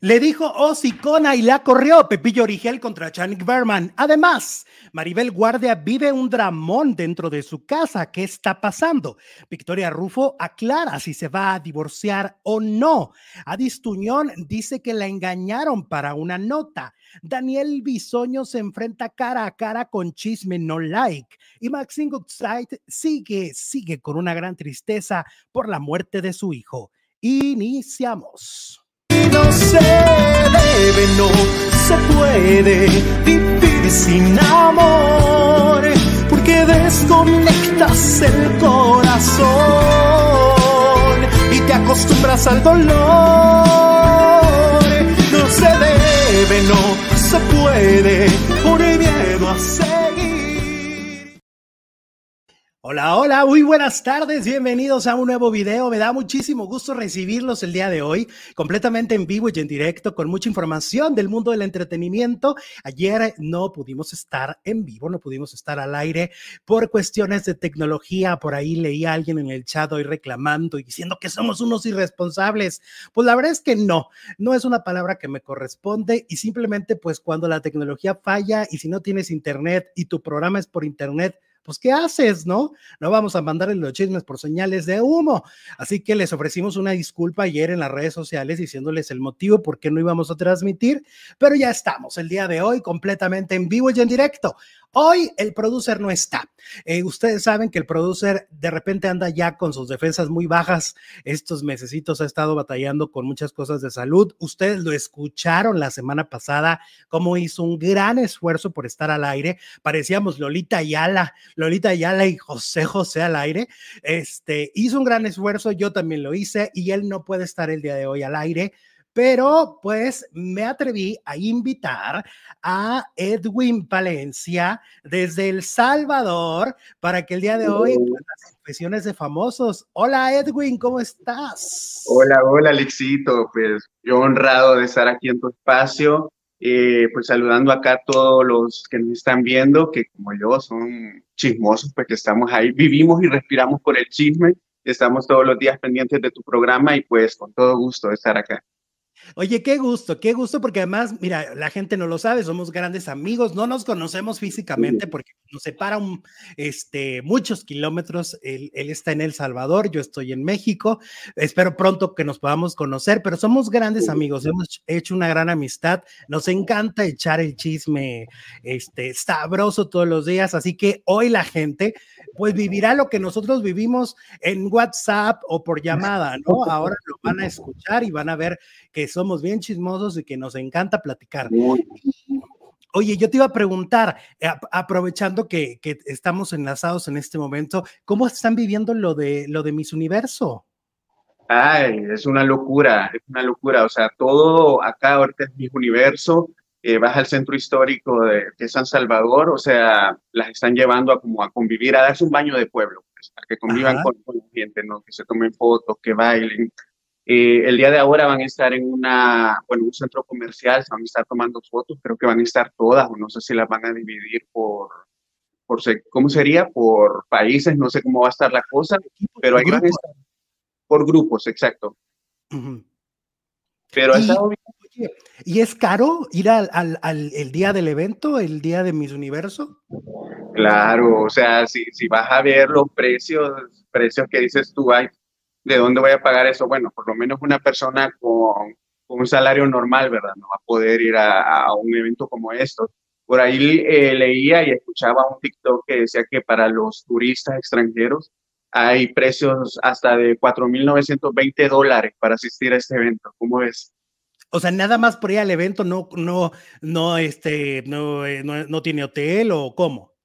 Le dijo Osicona y la corrió Pepillo Origel contra Chanik Berman. Además, Maribel Guardia vive un dramón dentro de su casa. ¿Qué está pasando? Victoria Rufo aclara si se va a divorciar o no. Adis Tuñón dice que la engañaron para una nota. Daniel Bisoño se enfrenta cara a cara con Chisme No Like. Y Maxine Goodside sigue, sigue con una gran tristeza por la muerte de su hijo. Iniciamos no se debe, no se puede vivir sin amor, porque desconectas el corazón y te acostumbras al dolor. No se debe, no se puede, por miedo a seguir. Hola, hola, muy buenas tardes, bienvenidos a un nuevo video. Me da muchísimo gusto recibirlos el día de hoy, completamente en vivo y en directo, con mucha información del mundo del entretenimiento. Ayer no pudimos estar en vivo, no pudimos estar al aire por cuestiones de tecnología. Por ahí leí a alguien en el chat hoy reclamando y diciendo que somos unos irresponsables. Pues la verdad es que no, no es una palabra que me corresponde y simplemente pues cuando la tecnología falla y si no tienes internet y tu programa es por internet, pues ¿qué haces, no? No vamos a mandarle los chismes por señales de humo. Así que les ofrecimos una disculpa ayer en las redes sociales diciéndoles el motivo por qué no íbamos a transmitir, pero ya estamos el día de hoy completamente en vivo y en directo. Hoy el producer no está. Eh, ustedes saben que el producer de repente anda ya con sus defensas muy bajas. Estos mesecitos ha estado batallando con muchas cosas de salud. Ustedes lo escucharon la semana pasada, cómo hizo un gran esfuerzo por estar al aire. Parecíamos Lolita Ayala, Lolita Ayala y José José al aire. Este hizo un gran esfuerzo, yo también lo hice y él no puede estar el día de hoy al aire pero pues me atreví a invitar a Edwin Palencia desde El Salvador para que el día de hoy las confesiones de famosos. Hola Edwin, ¿cómo estás? Hola, hola Alexito, pues yo honrado de estar aquí en tu espacio, eh, pues saludando acá a todos los que nos están viendo, que como yo son chismosos, pues que estamos ahí, vivimos y respiramos por el chisme, estamos todos los días pendientes de tu programa y pues con todo gusto de estar acá. Oye, qué gusto, qué gusto, porque además, mira, la gente no lo sabe, somos grandes amigos, no nos conocemos físicamente porque nos separan este, muchos kilómetros. Él, está en El Salvador, yo estoy en México. Espero pronto que nos podamos conocer, pero somos grandes amigos, hemos hecho una gran amistad. Nos encanta echar el chisme este, sabroso todos los días, así que hoy la gente pues vivirá lo que nosotros vivimos en WhatsApp o por llamada, ¿no? Ahora lo van a escuchar y van a ver que somos bien chismosos y que nos encanta platicar. Oye, yo te iba a preguntar, eh, aprovechando que, estamos enlazados en este momento, ¿cómo están viviendo lo de, lo de Miss Universo? Ay, es una locura, es una locura. O sea, todo acá ahorita es Miss Universo. Eh, vas al centro histórico de, San Salvador, o sea, las están llevando a como a convivir, a darse un baño de pueblo, pues, a que convivan con, con, la gente, ¿no? Que se tomen fotos, que bailen. Eh, el día de ahora van a estar en una, bueno, un centro comercial, se van a estar tomando fotos, creo que van a estar todas, o no sé si las van a dividir por, por ¿cómo sería? Por países, no sé cómo va a estar la cosa, pero ahí van a estar por grupos, exacto. Pero ¿Y, ¿Y es caro ir al, al, al, el día del evento, el día de Miss Universo? Claro, o sea, si, si vas a ver los precios, precios que dices tú, hay ¿de dónde voy a pagar eso? Bueno, por lo menos una persona con, un salario normal, ¿verdad? No va a poder ir a, un evento como esto. Por ahí eh, leía y escuchaba un TikTok que decía que para los turistas extranjeros hay precios hasta de 4.920 dólares para asistir a este evento. ¿Cómo ves? O sea, nada más por ir al evento no, no, no, este, no, eh, no, no tiene hotel o cómo?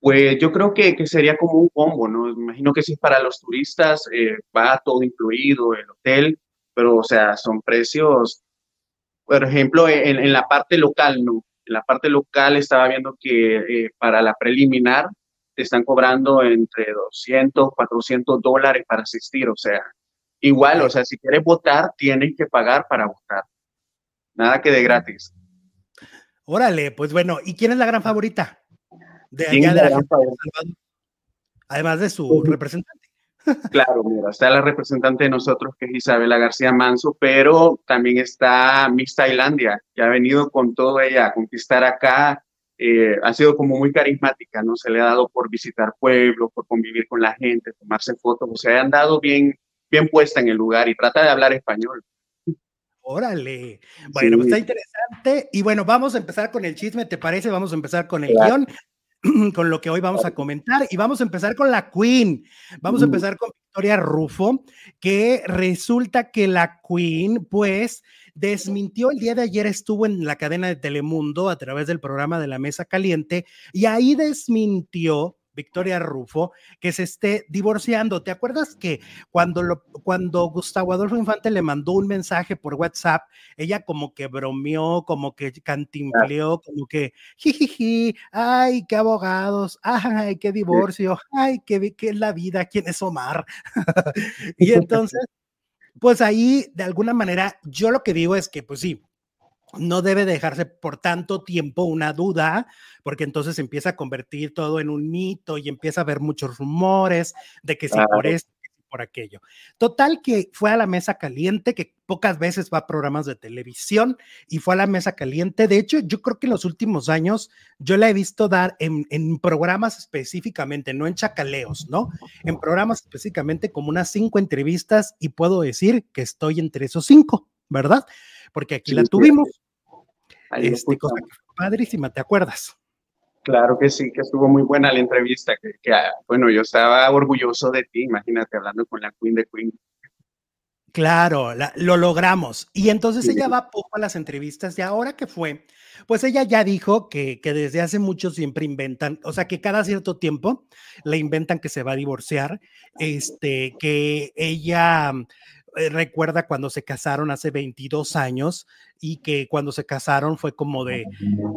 Pues yo creo que, que, sería como un combo, ¿no? Imagino que si es para los turistas, eh, va todo incluido, el hotel, pero o sea, son precios, por ejemplo, en, en la parte local, ¿no? En la parte local estaba viendo que eh, para la preliminar te están cobrando entre 200, 400 dólares para asistir, o sea, igual, o sea, si quieres votar, tienes que pagar para votar. Nada que de gratis. Órale, pues bueno, ¿y quién es la gran favorita? De allá de la Además de su representante. Claro, mira, está la representante de nosotros que es Isabela García Manso, pero también está Miss Tailandia, que ha venido con todo ella a conquistar acá. Eh, ha sido como muy carismática, ¿no? Se le ha dado por visitar pueblos, por convivir con la gente, tomarse fotos, o sea, han dado bien, bien puesta en el lugar y trata de hablar español. Órale. Bueno, pues está interesante. Y bueno, vamos a empezar con el chisme, ¿te parece? Vamos a empezar con el guion, con lo que hoy vamos a comentar. Y vamos a empezar con la Queen. Vamos a empezar con Victoria Rufo, que resulta que la Queen, pues, desmintió el día de ayer, estuvo en la cadena de Telemundo a través del programa de la Mesa Caliente, y ahí desmintió Victoria Rufo, que se esté divorciando. ¿Te acuerdas que cuando, lo, cuando Gustavo Adolfo Infante le mandó un mensaje por WhatsApp, ella como que bromeó, como que cantinfleó, como que jijiji, ay, qué abogados, ay, qué divorcio, ay, qué, qué es la vida, quién es Omar. y entonces, pues ahí, de alguna manera, yo lo que digo es que, pues sí, no debe dejarse por tanto tiempo una duda, porque entonces empieza a convertir todo en un mito y empieza a haber muchos rumores de que sí por esto, por aquello. Total que fue a la mesa caliente, que pocas veces va a programas de televisión y fue a la mesa caliente. De hecho, yo creo que en los últimos años yo la he visto dar en, en programas específicamente, no en chacaleos, ¿no? En programas específicamente como unas cinco entrevistas y puedo decir que estoy entre esos cinco, ¿verdad? porque aquí la tuvimos. Este, cosa que fue padrísima, ¿te acuerdas? Claro que sí, que estuvo muy buena la entrevista, que, ah, bueno, yo estaba orgulloso de ti, imagínate, hablando con la Queen de Queen. Claro, lo logramos. Y entonces ella va poco a las entrevistas y ahora que fue, pues ella ya dijo que, que, desde hace mucho siempre inventan, o sea, que cada cierto tiempo le inventan que se va a divorciar, este, que ella eh, recuerda cuando se casaron hace 22 años y que cuando se casaron fue como de,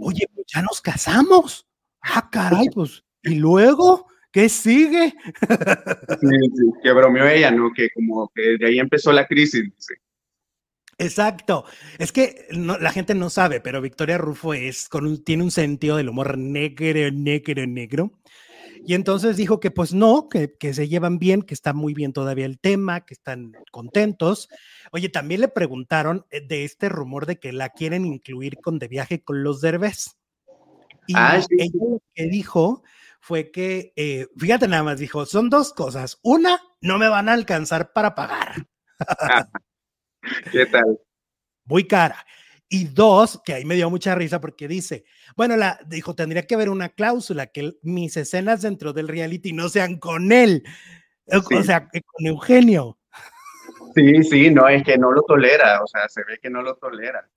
oye, pues ya nos casamos. Ah, caray, pues, ¿y luego? ¿Qué sigue? Sí, sí, que bromeó ella, ¿no? Que como que de ahí empezó la crisis. Exacto. Es que la gente no sabe, pero Victoria Rufo es con un, tiene un sentido del humor negro, negro, negro. Y entonces dijo que pues no, que, que, se llevan bien, que está muy bien todavía el tema, que están contentos. Oye, también le preguntaron eh, de este rumor de que la quieren incluir con de viaje con los derbés. Y ah, ella lo que dijo fue que, eh, fíjate nada más, dijo, son dos cosas. Una, no me van a alcanzar para pagar. ¿Qué tal? Muy cara. Y dos, que ahí me dio mucha risa porque dice, bueno, la dijo, tendría que haber una cláusula que mis escenas dentro del reality no sean con él, o sea, con Eugenio. Sí, sí, no, es que no lo tolera, o sea, se ve que no lo tolera.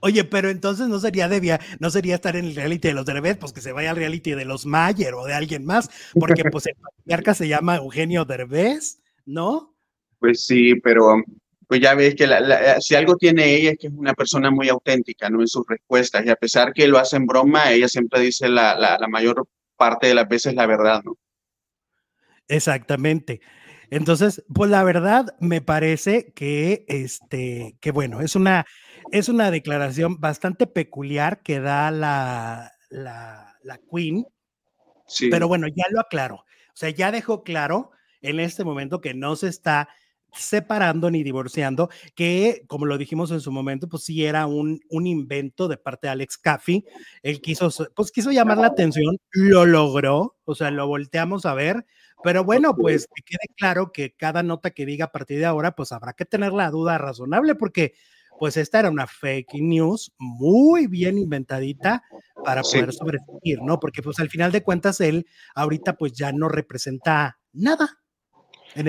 Oye, pero entonces no sería debía, no sería estar en el reality de los Derbez, pues que se vaya al reality de los Mayer o de alguien más, porque pues el patriarca se llama Eugenio Derbez, ¿no? Pues sí, pero pues ya ves que si algo tiene ella es que es una persona muy auténtica, ¿no? En sus respuestas, y a pesar que lo hace en broma, ella siempre dice la, la, mayor parte de las veces la verdad, ¿no? Exactamente. Entonces, pues la verdad me parece que, este, que bueno, es una, es una declaración bastante peculiar que da la, la, la Queen, sí. pero bueno, ya lo aclaró. O sea, ya dejó claro en este momento que no se está separando ni divorciando, que como lo dijimos en su momento, pues sí era un, un invento de parte de Alex Caffey. Él quiso, pues quiso llamar la atención, lo logró, o sea, lo volteamos a ver, pero bueno, pues que quede claro que cada nota que diga a partir de ahora, pues habrá que tener la duda razonable, porque pues esta era una fake news muy bien inventadita para poder sobrevivir, ¿no? Porque pues al final de cuentas él ahorita pues ya no representa nada,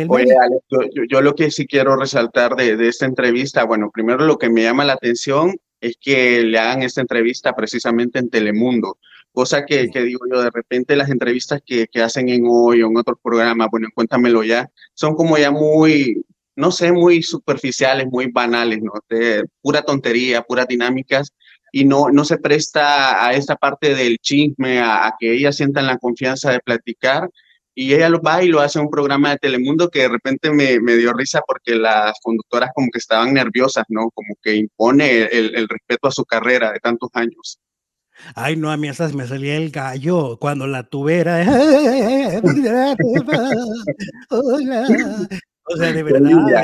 Oye, Alex, yo, lo que sí quiero resaltar de, esta entrevista, bueno, primero lo que me llama la atención es que le hagan esta entrevista precisamente en Telemundo, cosa que, digo yo, de repente las entrevistas que, hacen en hoy o en otros programas, bueno, cuéntamelo ya, son como ya muy, no sé, muy superficiales, muy banales, ¿no? De pura tontería, puras dinámicas, y no, no se presta a esta parte del chisme, a, a que ellas sientan la confianza de platicar y ella lo va y lo hace en un programa de Telemundo que de repente me, me, dio risa porque las conductoras como que estaban nerviosas, ¿no? Como que impone el, el, respeto a su carrera de tantos años. Ay, no, a mí esas me salía el gallo cuando la tuviera. O sea, de verdad,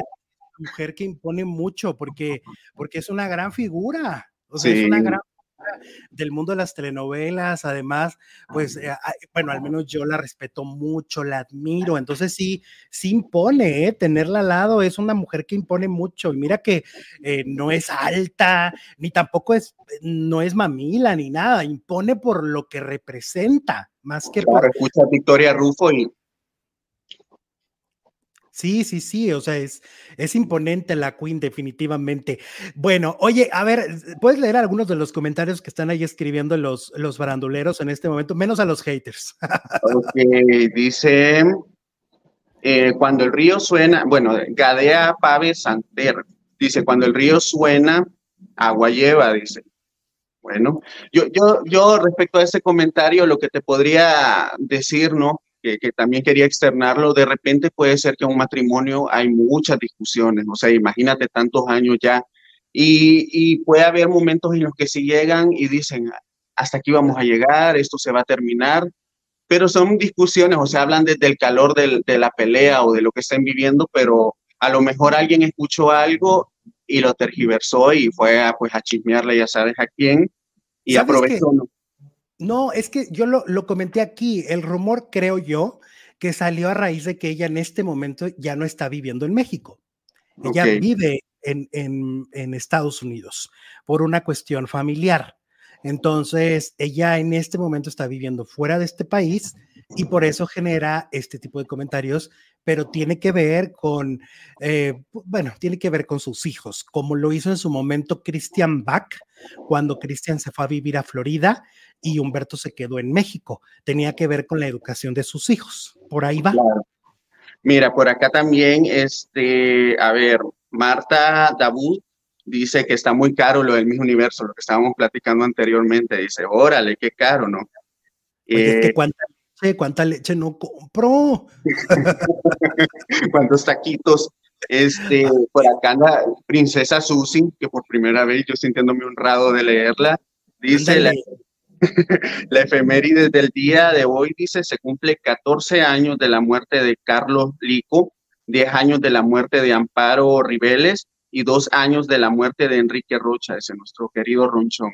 mujer que impone mucho porque, porque es una gran figura. O sea, es una gran del mundo de las telenovelas, además, pues, eh, bueno, al menos yo la respeto mucho, la admiro, entonces sí, sí impone, ¿eh? tenerla al lado, es una mujer que impone mucho, y mira que eh, no es alta, ni tampoco es, no es mamila, ni nada, impone por lo que representa, más que por... Escucha Victoria Rufo y Sí, sí, sí, o sea, es, es imponente la Queen, definitivamente. Bueno, oye, a ver, ¿puedes leer algunos de los comentarios que están ahí escribiendo los, los baranduleros en este momento? Menos a los haters. Ok, dice, eh, cuando el río suena, bueno, Gadea Pave Santer, dice, cuando el río suena, agua lleva, dice. Bueno, yo, yo, yo respecto a ese comentario, lo que te podría decir, ¿no? Que, también quería externarlo, de repente puede ser que en un matrimonio hay muchas discusiones, o sea, imagínate tantos años ya, y, y puede haber momentos en los que sí llegan y dicen, hasta aquí vamos a llegar, esto se va a terminar, pero son discusiones, o sea, hablan desde el calor de la pelea o de lo que estén viviendo, pero a lo mejor alguien escuchó algo y lo tergiversó y fue a, pues, a chismearle, ya sabes a quién, y aprovechó. No, es que yo lo, comenté aquí, el rumor creo yo que salió a raíz de que ella en este momento ya no está viviendo en México. Ella vive en, en, Estados Unidos por una cuestión familiar. Entonces, ella en este momento está viviendo fuera de este país y por eso genera este tipo de comentarios, pero tiene que ver con, eh, bueno, tiene que ver con sus hijos, como lo hizo en su momento Christian Bach, cuando Christian se fue a vivir a Florida y Humberto se quedó en México. Tenía que ver con la educación de sus hijos. Por ahí va. Mira, por acá también, este, a ver, Marta Dabud dice que está muy caro lo del mismo universo, lo que estábamos platicando anteriormente. Dice, órale, qué caro, ¿no? Eh, ¿cuánta, ¿Cuánta leche no compró? ¿Cuántos taquitos? Este, por acá anda Princesa Susi, que por primera vez yo sintiéndome honrado de leerla, dice, la, la efeméride del día de hoy dice, se cumple 14 años de la muerte de Carlos Lico, 10 años de la muerte de Amparo Ribeles y dos años de la muerte de Enrique Rocha, ese nuestro querido Ronchón.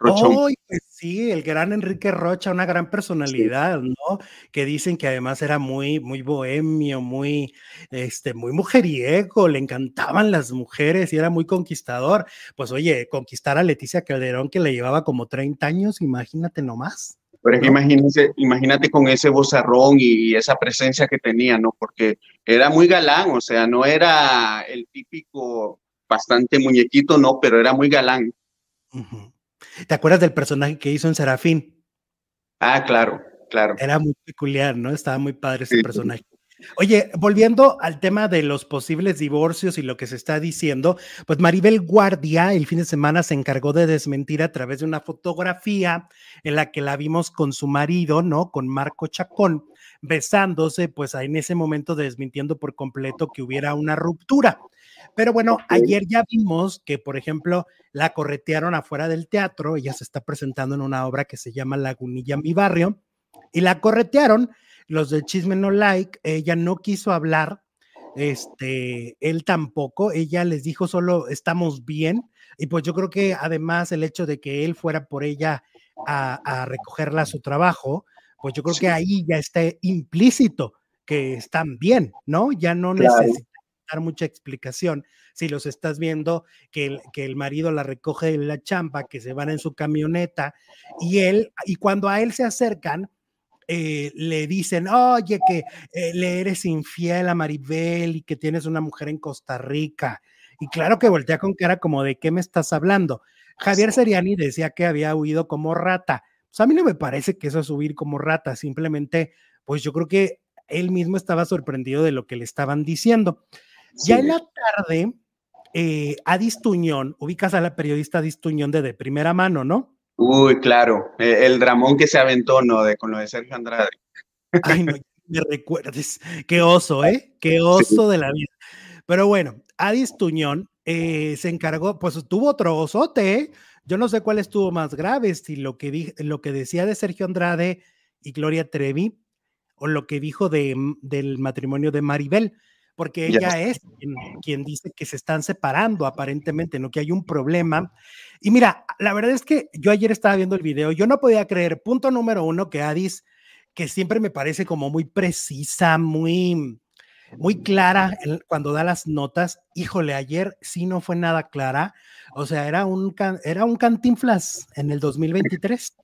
Rochón. pues sí, el gran Enrique Rocha, una gran personalidad, ¿no? Que dicen que además era muy, muy bohemio, muy, este, muy mujeriego, le encantaban las mujeres y era muy conquistador. Pues oye, conquistar a Leticia Calderón que le llevaba como 30 años, imagínate nomás. Pero es que imagínate, imagínate con ese bozarrón y esa presencia que tenía, ¿no? Porque era muy galán, o sea, no era el típico bastante muñequito, no, pero era muy galán. ¿Te acuerdas del personaje que hizo en Serafín? Ah, claro, claro. Era muy peculiar, ¿no? Estaba muy padre ese personaje. Oye, volviendo al tema de los posibles divorcios y lo que se está diciendo, pues Maribel Guardia el fin de semana se encargó de desmentir a través de una fotografía en la que la vimos con su marido, ¿no? Con Marco Chacón, besándose, pues en ese momento desmintiendo por completo que hubiera una ruptura. Pero bueno, ayer ya vimos que, por ejemplo, la corretearon afuera del teatro, ella se está presentando en una obra que se llama Lagunilla, mi barrio, y la corretearon, los del chisme no like, ella no quiso hablar, este, él tampoco, ella les dijo solo estamos bien, y pues yo creo que además el hecho de que él fuera por ella a, recogerla a su trabajo, pues yo creo que ahí ya está implícito que están bien, ¿no? Ya no necesitan mucha explicación. Si los estás viendo, que el, que el marido la recoge de la champa, que se van en su camioneta y él, y cuando a él se acercan, eh, le dicen, oye, que eh, le eres infiel a Maribel y que tienes una mujer en Costa Rica. Y claro que voltea con cara como de qué me estás hablando. Javier Seriani decía que había huido como rata. Pues a mí no me parece que eso es huir como rata, simplemente, pues yo creo que él mismo estaba sorprendido de lo que le estaban diciendo. Ya en la tarde, eh, Adis Tuñón, ubicas a la periodista Adis Tuñón de, de primera mano, ¿no? Uy, claro, e, el dramón que se aventó, ¿no? De, con lo de Sergio Andrade. Ay, no, me recuerdes. Qué oso, ¿eh? Qué oso de la vida. Pero bueno, Adis Tuñón eh, se encargó, pues tuvo otro osote, ¿eh? yo no sé cuál estuvo más grave, si lo que, lo que decía de Sergio Andrade y Gloria Trevi o lo que dijo de, del matrimonio de Maribel, porque ella es quien, dice que se están separando aparentemente, no que hay un problema. Y mira, la verdad es que yo ayer estaba viendo el video, yo no podía creer, punto número uno, que Adis, que siempre me parece como muy precisa, muy, muy clara cuando da las notas. Híjole, ayer sí no fue nada clara. O sea, era un, era un cantinflas en el 2023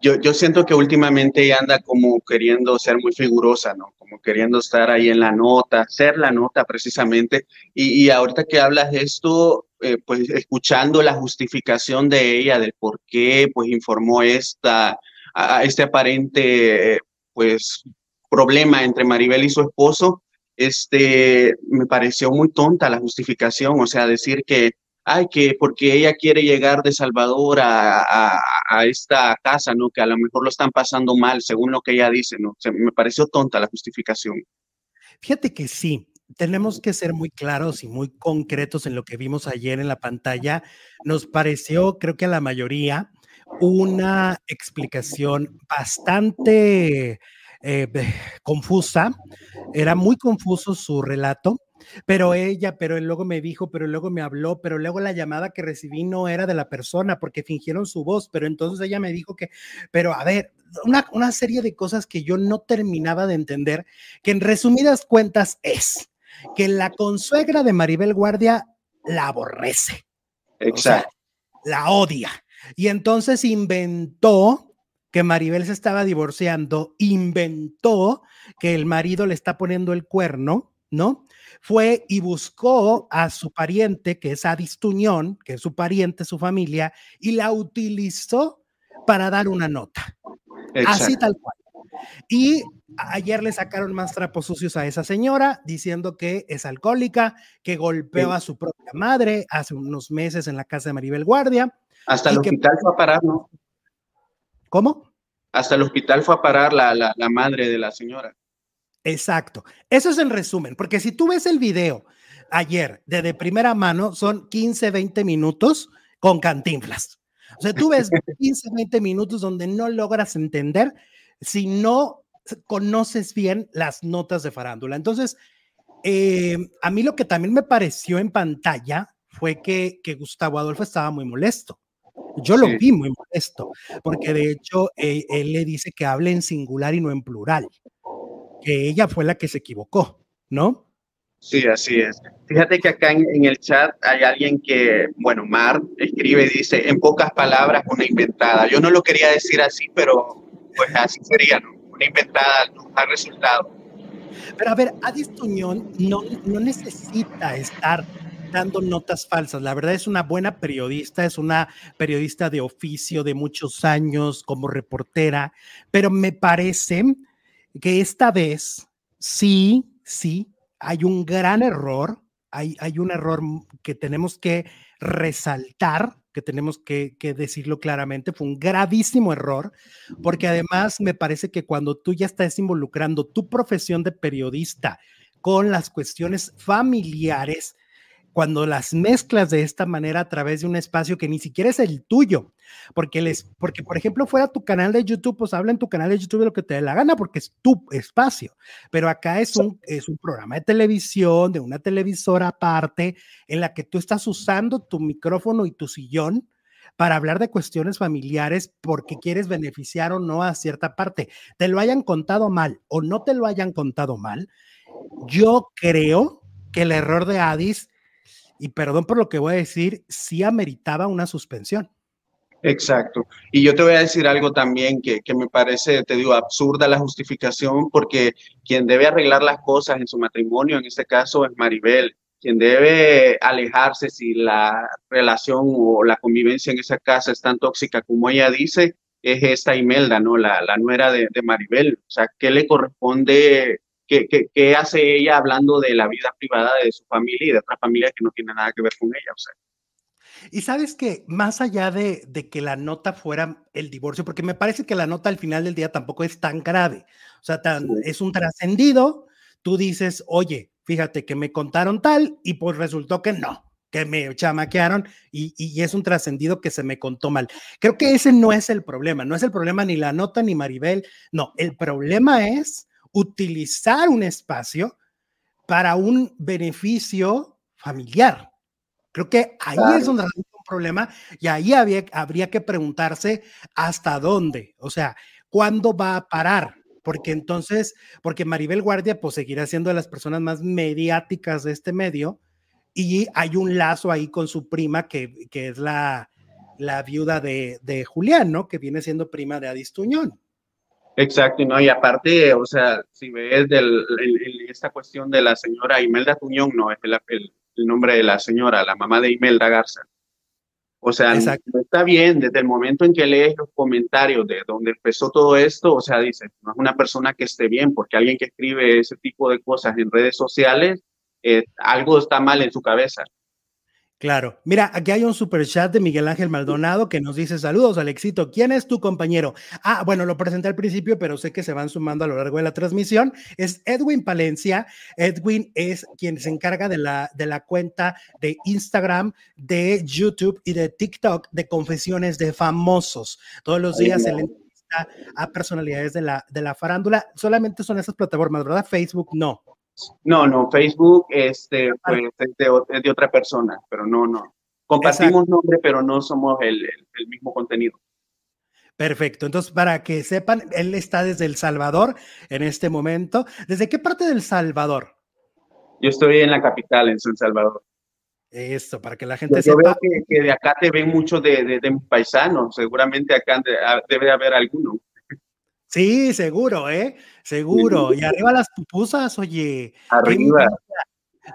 yo, yo siento que últimamente anda como queriendo ser muy figurosa, ¿no? Como queriendo estar ahí en la nota, ser la nota precisamente. Y, y ahorita que hablas de esto, eh, pues escuchando la justificación de ella del por qué, pues informó esta, a este aparente, pues, problema entre Maribel y su esposo, este, me pareció muy tonta la justificación, o sea, decir que ay, que porque ella quiere llegar de Salvador a, esta casa, ¿no? Que a lo mejor lo están pasando mal, según lo que ella dice, ¿no? me pareció tonta la justificación. Fíjate que sí, tenemos que ser muy claros y muy concretos en lo que vimos ayer en la pantalla. Nos pareció, creo que a la mayoría, una explicación bastante eh, confusa. Era muy confuso su relato pero ella, pero él luego me dijo, pero luego me habló, pero luego la llamada que recibí no era de la persona porque fingieron su voz, pero entonces ella me dijo que, pero a ver, una, una serie de cosas que yo no terminaba de entender, que en resumidas cuentas es que la consuegra de Maribel Guardia la aborrece. Exacto. la odia. Y entonces inventó que Maribel se estaba divorciando, inventó que el marido le está poniendo el cuerno, ¿no? Fue y buscó a su pariente, que es Adis Tuñón, que es su pariente, su familia, y la utilizó para dar una nota. Así tal cual. Y ayer le sacaron más trapos sucios a esa señora diciendo que es alcohólica, que golpeó a su propia madre hace unos meses en la casa de Maribel Guardia. Hasta el hospital fue a parar, ¿no? ¿Cómo? Hasta el hospital fue a parar la, la madre de la señora. Exacto. Eso es el resumen, porque si tú ves el video ayer de, de primera mano, son 15, 20 minutos con cantinflas. O sea, tú ves 15, 20 minutos donde no logras entender si no conoces bien las notas de farándula. Entonces, eh, a mí lo que también me pareció en pantalla fue que, que Gustavo Adolfo estaba muy molesto. Yo lo vi muy molesto, porque de hecho eh, él le dice que hable en singular y no en plural que ella fue la que se equivocó, ¿no? Sí, así es. Fíjate que acá en, el chat hay alguien que, bueno, Mar escribe dice, en pocas palabras, una inventada. Yo no lo quería decir así, pero pues así sería, ¿no? Una inventada no ha resultado. Pero a ver, Adis Tuñón no, no necesita estar dando notas falsas. La verdad es una buena periodista, es una periodista de oficio de muchos años como reportera, pero me parece que esta vez sí, sí, hay un gran error, hay, hay un error que tenemos que resaltar, que tenemos que, que, decirlo claramente, fue un gravísimo error, porque además me parece que cuando tú ya estás involucrando tu profesión de periodista con las cuestiones familiares, cuando las mezclas de esta manera a través de un espacio que ni siquiera es el tuyo, porque, les, porque por ejemplo, fuera tu canal de YouTube, pues habla en tu canal de YouTube de lo que te dé la gana, porque es tu espacio, pero acá es un, es un programa de televisión, de una televisora aparte, en la que tú estás usando tu micrófono y tu sillón para hablar de cuestiones familiares porque quieres beneficiar o no a cierta parte. Te lo hayan contado mal o no te lo hayan contado mal. Yo creo que el error de Addis y perdón por lo que voy a decir, sí ameritaba una suspensión. Exacto. Y yo te voy a decir algo también que, me parece, te digo, absurda la justificación, porque quien debe arreglar las cosas en su matrimonio, en este caso, es Maribel. Quien debe alejarse si la relación o la convivencia en esa casa es tan tóxica como ella dice, es esta Imelda, ¿no? La, la nuera de, de Maribel. O sea, ¿qué le corresponde ¿Qué, hace ella hablando de la vida privada de su familia y de otra familia que no tiene nada que ver con ella? O sea. Y sabes que más allá de, que la nota fuera el divorcio, porque me parece que la nota al final del día tampoco es tan grave, o sea, tan, es un trascendido, tú dices, oye, fíjate que me contaron tal y pues resultó que no, que me chamaquearon y, y es un trascendido que se me contó mal. Creo que ese no es el problema, no es el problema ni la nota ni Maribel, no, el problema es utilizar un espacio para un beneficio familiar. Creo que ahí es donde hay un problema y ahí había, habría que preguntarse hasta dónde, o sea, ¿cuándo va a parar? Porque entonces, porque Maribel Guardia pues seguirá siendo de las personas más mediáticas de este medio y hay un lazo ahí con su prima que, que es la, la viuda de, de, Julián, ¿no? Que viene siendo prima de Adis Tuñón. Exacto, ¿no? Y aparte, o sea, si ves del, esta cuestión de la señora Imelda Tuñón, no, es el, el, nombre de la señora, la mamá de Imelda Garza. O sea, no está bien desde el momento en que lees los comentarios de donde empezó todo esto, o sea, dice, no es una persona que esté bien, porque alguien que escribe ese tipo de cosas en redes sociales, eh, algo está mal en su cabeza. Claro. Mira, aquí hay un super chat de Miguel Ángel Maldonado que nos dice saludos, Alexito. ¿Quién es tu compañero? Ah, bueno, lo presenté al principio, pero sé que se van sumando a lo largo de la transmisión. Es Edwin Palencia. Edwin es quien se encarga de la, de la cuenta de Instagram, de YouTube y de TikTok de confesiones de famosos. Todos los días se le entrevista a personalidades de la, de la farándula. Solamente son esas plataformas, ¿verdad? Facebook no. No, no, Facebook este, pues, es, de, otra persona, pero no, no. Compartimos nombre, pero no somos el, mismo contenido. Perfecto. Entonces, para que sepan, él está desde El Salvador en este momento. ¿Desde qué parte del Salvador? Yo estoy en la capital, en San Salvador. Esto, para que la gente sepa. Yo veo que, de acá te ven mucho de, de, de paisanos. Seguramente acá debe haber alguno. Sí, seguro, ¿eh? Seguro. Y arriba las pupusas, oye. Arriba.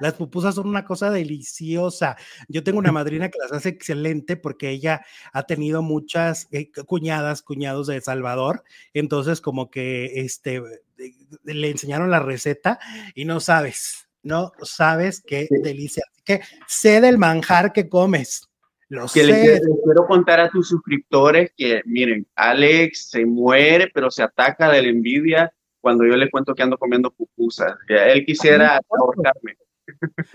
Las pupusas son una cosa deliciosa. Yo tengo una madrina que las hace excelente porque ella ha tenido muchas eh, cuñadas, cuñados de Salvador. Entonces, como que este, le enseñaron la receta y no sabes, no sabes qué delicia. Así que sé del manjar que comes. Lo que Les, quiero contar a tus suscriptores que, miren, Alex se muere, pero se ataca de la envidia cuando yo le cuento que ando comiendo pupusas. Él quisiera ahorcarme.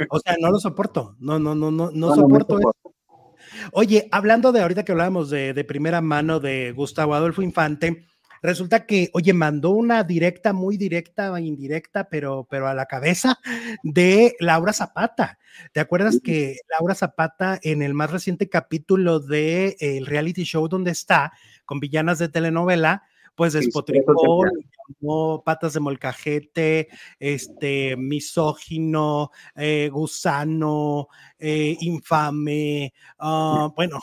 O sea, no lo soporto. No, no, no, no, no, soporto, eso. Oye, hablando de ahorita que hablábamos de, de primera mano de Gustavo Adolfo Infante, Resulta que, oye, mandó una directa, muy directa, indirecta, pero, pero a la cabeza de Laura Zapata. ¿Te acuerdas que Laura Zapata en el más reciente capítulo de el reality show donde está, con villanas de telenovela, pues despotricó, llamó patas de molcajete, este, misógino, eh, gusano, eh, infame, ah, bueno,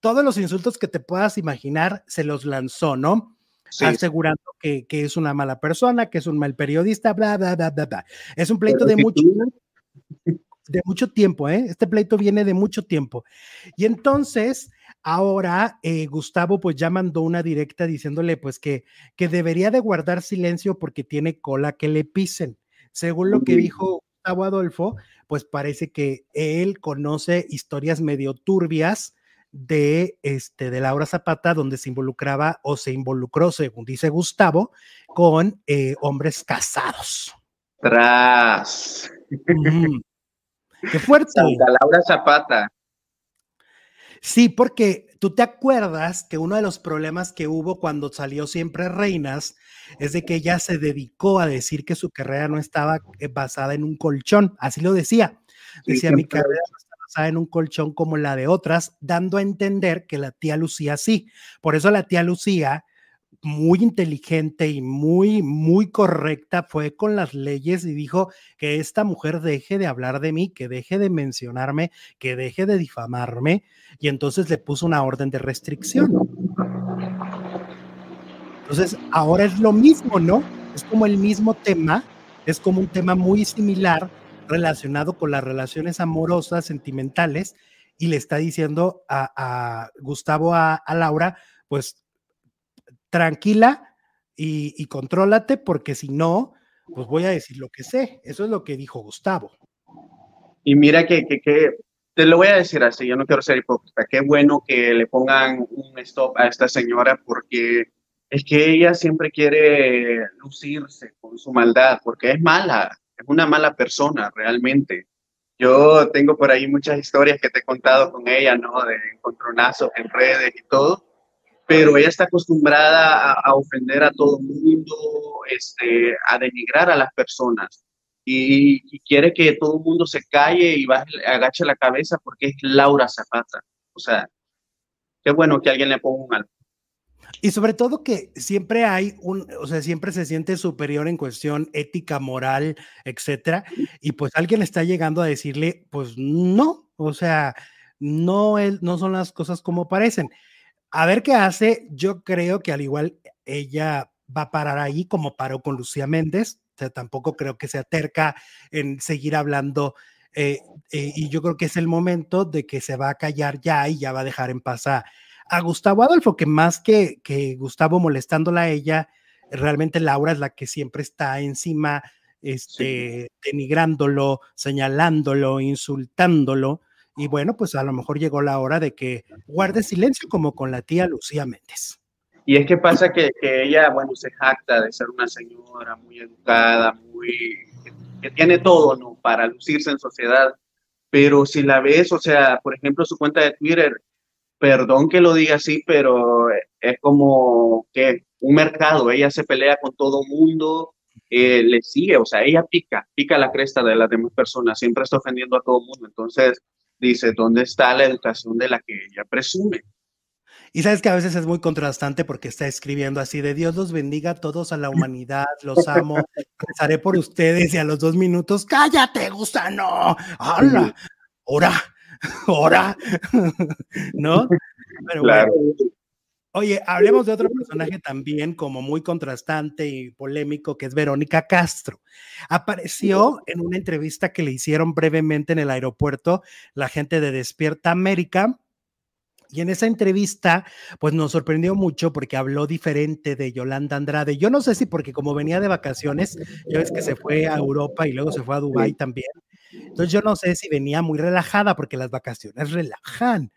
todos los insultos que te puedas imaginar se los lanzó, ¿no? Asegurando que, que, es una mala persona, que es un mal periodista, bla, bla, bla, bla, bla. Es un pleito de mucho, de mucho tiempo, ¿eh? Este pleito viene de mucho tiempo. Y entonces, ahora eh, Gustavo pues ya mandó una directa diciéndole pues que, que debería de guardar silencio porque tiene cola que le pisen. Según lo que dijo Gustavo Adolfo, pues parece que él conoce historias medio turbias de, este, de Laura Zapata, donde se involucraba o se involucró, según dice Gustavo, con eh, hombres casados. Tras. Qué fuerte. Santa Laura Zapata. Sí, porque tú te acuerdas que uno de los problemas que hubo cuando salió Siempre Reinas es de que ella se dedicó a decir que su carrera no estaba eh, basada en un colchón, así lo decía. Decía, mi carrera en un colchón como la de otras, dando a entender que la tía Lucía sí. Por eso la tía Lucía, muy inteligente y muy, muy correcta, fue con las leyes y dijo que esta mujer deje de hablar de mí, que deje de mencionarme, que deje de difamarme, y entonces le puso una orden de restricción. Entonces, ahora es lo mismo, ¿no? Es como el mismo tema, es como un tema muy similar relacionado con las relaciones amorosas, sentimentales, y le está diciendo a, Gustavo, a, Laura, pues tranquila y, y contrólate, porque si no, pues voy a decir lo que sé. Eso es lo que dijo Gustavo. Y mira que, que, te lo voy a decir así, yo no quiero ser hipócrita, qué bueno que le pongan un stop a esta señora porque es que ella siempre quiere lucirse con su maldad, porque es mala, una mala persona realmente. Yo tengo por ahí muchas historias que te he contado con ella, ¿no? De encontronazos en redes y todo, pero ella está acostumbrada a, ofender a todo el mundo, este, a denigrar a las personas y, quiere que todo el mundo se calle y agache la cabeza porque es Laura Zapata. O sea, qué bueno que alguien le ponga un alto. Y sobre todo que siempre hay un, o sea, siempre se siente superior en cuestión ética, moral, etcétera. Y pues alguien está llegando a decirle, pues no, o sea, no, no son las cosas como parecen. A ver qué hace. Yo creo que al igual ella va a parar ahí como paró con Lucía Méndez. O sea, tampoco creo que sea terca en seguir hablando. Eh, eh, y yo creo que es el momento de que se va a callar ya y ya va a dejar en paz a, Gustavo Adolfo, que más que, que Gustavo molestándola a ella, realmente Laura es la que siempre está encima, este, denigrándolo, señalándolo, insultándolo. Y bueno, pues a lo mejor llegó la hora de que guarde silencio como con la tía Lucía Méndez. Y es que pasa que, que, ella, bueno, se jacta de ser una señora muy educada, muy que tiene todo, ¿no? Para lucirse en sociedad. Pero si la ves, o sea, por ejemplo, su cuenta de Twitter, perdón que lo diga así, pero es como que un mercado, ella se pelea con todo mundo, eh, le sigue, o sea, ella pica, pica la cresta de las demás personas, siempre está ofendiendo a todo mundo. Entonces, dice, ¿dónde está la educación de la que ella presume? Y sabes que a veces es muy contrastante porque está escribiendo así de Dios los bendiga a todos a la humanidad, los amo, rezaré por ustedes y a los dos minutos, cállate, gusano, ¡Hala! ora, ora, ¿no? Pero claro. Oye, hablemos de otro personaje también como muy contrastante y polémico, que es Verónica Castro. Apareció en una entrevista que le hicieron brevemente en el aeropuerto la gente de Despierta América y en esa entrevista, pues nos sorprendió mucho porque habló diferente de Yolanda Andrade. Yo no sé si porque como venía de vacaciones, ya ves que se fue a Europa y luego se fue a Dubái también. Entonces yo no sé si venía muy relajada porque las vacaciones relajan.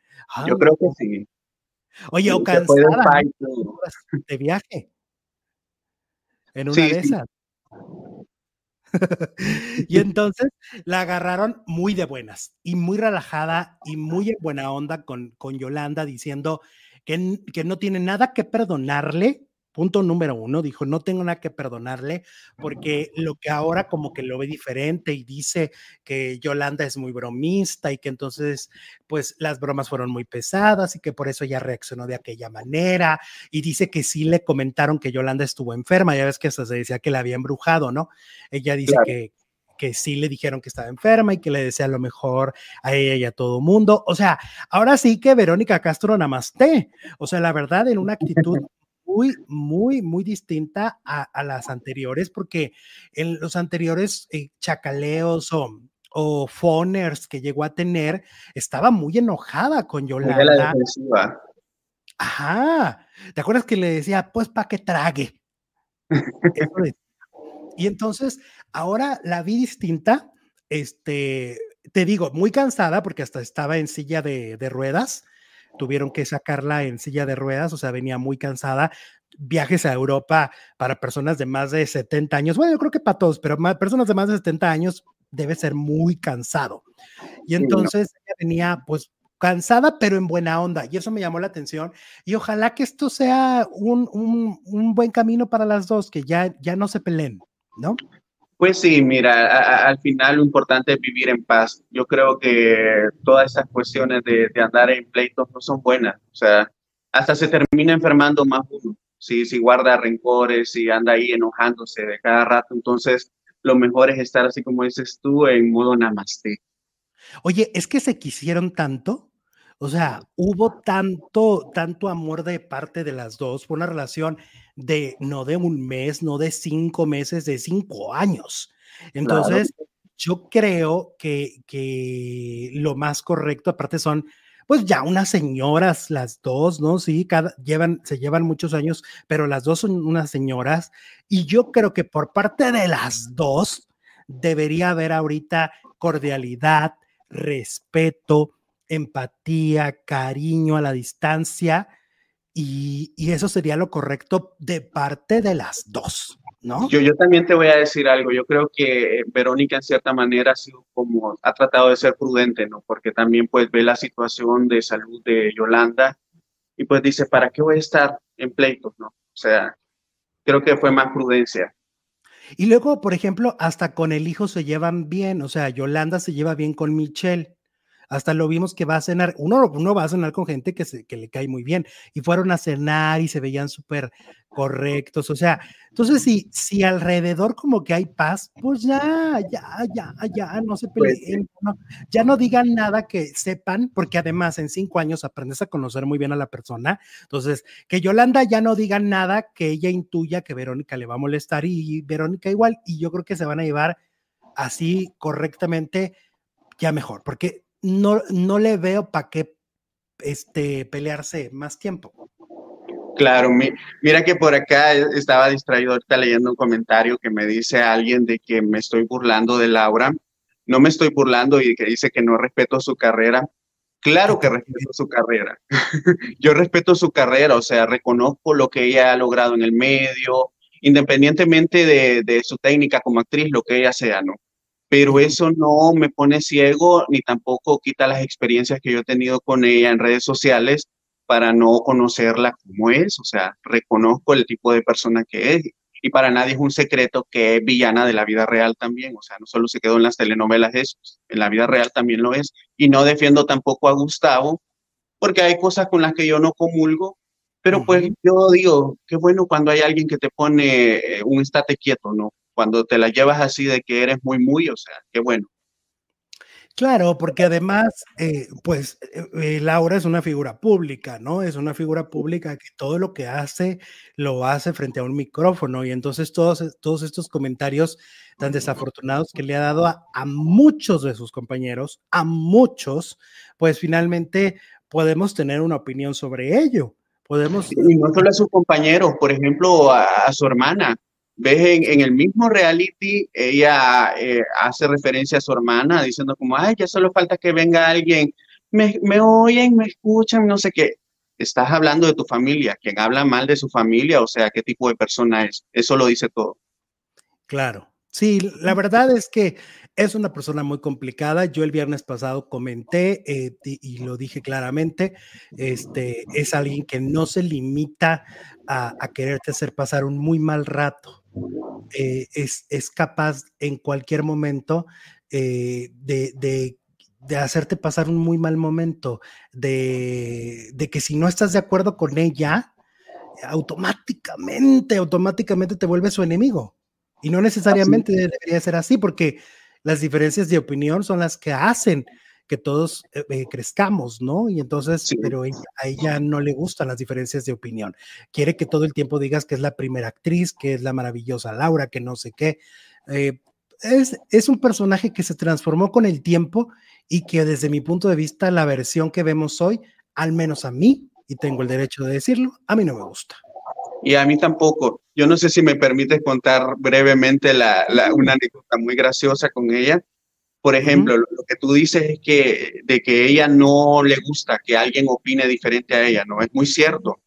yo creo que sí. Oye, o cansada de viaje. En una de esas. y entonces la agarraron muy de buenas y muy relajada y muy en buena onda con, con Yolanda diciendo que, que no tiene nada que perdonarle punto número uno, dijo, no tengo nada que perdonarle porque lo que ahora como que lo ve diferente y dice que Yolanda es muy bromista y que entonces pues las bromas fueron muy pesadas y que por eso ella reaccionó de aquella manera y dice que sí le comentaron que Yolanda estuvo enferma, ya ves que hasta se decía que la había embrujado, ¿no? Ella dice que que sí le dijeron que estaba enferma y que le desea lo mejor a ella y a todo mundo. O sea, ahora sí que Verónica Castro namaste. O sea, la verdad, en una actitud muy, muy, muy distinta a, las anteriores, porque en los anteriores eh, chacaleos o, o phoners que llegó a tener, estaba muy enojada con Yolanda. Ajá. ¿Te acuerdas que le decía, pues, para que trague? y entonces, ahora la vi distinta, este, te digo, muy cansada porque hasta estaba en silla de, de ruedas, tuvieron que sacarla en silla de ruedas, o sea, venía muy cansada. Viajes a Europa para personas de más de 70 años, bueno, yo creo que para todos, pero personas de más de 70 años debe ser muy cansado. Y entonces ella venía pues cansada, pero en buena onda, y eso me llamó la atención. Y ojalá que esto sea un, un, un buen camino para las dos, que ya, ya no se peleen, ¿no? Pues sí, mira, al final lo importante es vivir en paz. Yo creo que todas esas cuestiones de, andar en pleitos no son buenas. O sea, hasta se termina enfermando más uno. Si, si guarda rencores, si anda ahí enojándose de cada rato, entonces lo mejor es estar así como dices tú, en modo namaste. Oye, es que se quisieron tanto o sea, hubo tanto, tanto amor de parte de las dos, fue una relación de no de un mes, no de cinco meses, de cinco años. Entonces, yo creo que, que lo más correcto, aparte son, pues ya unas señoras, las dos, ¿no? Sí, cada, llevan, se llevan muchos años, pero las dos son unas señoras. Y yo creo que por parte de las dos debería haber ahorita cordialidad, respeto, empatía, cariño a la distancia y, eso sería lo correcto de parte de las dos, ¿no? Yo, yo también te voy a decir algo. Yo creo que Verónica en cierta manera ha sido como, ha tratado de ser prudente, ¿no? Porque también pues ve la situación de salud de Yolanda y pues dice, ¿para qué voy a estar en pleitos, no? O sea, creo que fue más prudencia. Y luego, por ejemplo, hasta con el hijo se llevan bien, o sea, Yolanda se lleva bien con Michelle. Hasta lo vimos que va a cenar, uno, uno va a cenar con gente que, se, que le cae muy bien y fueron a cenar y se veían súper correctos, o sea, entonces si, si alrededor como que hay paz, pues ya, ya, ya, ya, no se pues peleen, ya no digan nada que sepan, porque además en cinco años aprendes a conocer muy bien a la persona, entonces que Yolanda ya no diga nada que ella intuya que Verónica le va a molestar y Verónica igual, y yo creo que se van a llevar así correctamente ya mejor, porque no, no le veo para qué este, pelearse más tiempo. Claro, mira que por acá estaba distraído ahorita leyendo un comentario que me dice alguien de que me estoy burlando de Laura. No me estoy burlando y que dice que no respeto su carrera. Claro que respeto su carrera. Yo respeto su carrera, o sea, reconozco lo que ella ha logrado en el medio, independientemente de, de su técnica como actriz, lo que ella sea, ¿no? Pero eso no me pone ciego ni tampoco quita las experiencias que yo he tenido con ella en redes sociales para no conocerla como es, o sea, reconozco el tipo de persona que es y para nadie es un secreto que es villana de la vida real también, o sea, no solo se quedó en las telenovelas eso, en la vida real también lo es y no defiendo tampoco a Gustavo porque hay cosas con las que yo no comulgo, pero pues yo digo, qué bueno cuando hay alguien que te pone eh, un estate quieto, ¿no? Cuando te la llevas así de que eres muy, muy, o sea, qué bueno. Claro, porque además, eh, pues eh, eh, Laura es una figura pública, ¿no? Es una figura pública que todo lo que hace lo hace frente a un micrófono y entonces todos, todos estos comentarios tan desafortunados que le ha dado a, muchos de sus compañeros, a muchos, pues finalmente podemos tener una opinión sobre ello. Podemos... Y no solo a sus compañeros, por ejemplo, a su hermana ves en, el mismo reality, ella eh, hace referencia a su hermana diciendo como, ay, ya solo falta que venga alguien, me, me oyen, me escuchan, no sé qué. Estás hablando de tu familia, quien habla mal de su familia, o sea, qué tipo de persona es. Eso lo dice todo. Claro. Sí, la verdad es que es una persona muy complicada. Yo el viernes pasado comenté eh, y lo dije claramente, este, es alguien que no se limita a, a, quererte hacer pasar un muy mal rato. Eh, es, es, capaz en cualquier momento eh, de, de, de, hacerte pasar un muy mal momento, de, de, que si no estás de acuerdo con ella, automáticamente, automáticamente te vuelve su enemigo. Y no necesariamente debería ser así, porque las diferencias de opinión son las que hacen que todos eh, eh, crezcamos, ¿no? Y entonces, pero a ella no le gustan las diferencias de opinión. Quiere que todo el tiempo digas que es la primera actriz, que es la maravillosa Laura, que no sé qué. Eh, es, es un personaje que se transformó con el tiempo y que desde mi punto de vista, la versión que vemos hoy, al menos a mí, y tengo el derecho de decirlo, a mí no me gusta. Y a mí tampoco. Yo no sé si me permites contar brevemente la, una anécdota muy graciosa con ella. Por ejemplo, lo, que tú dices es que de que ella no le gusta que alguien opine diferente a ella, ¿no? Es muy cierto.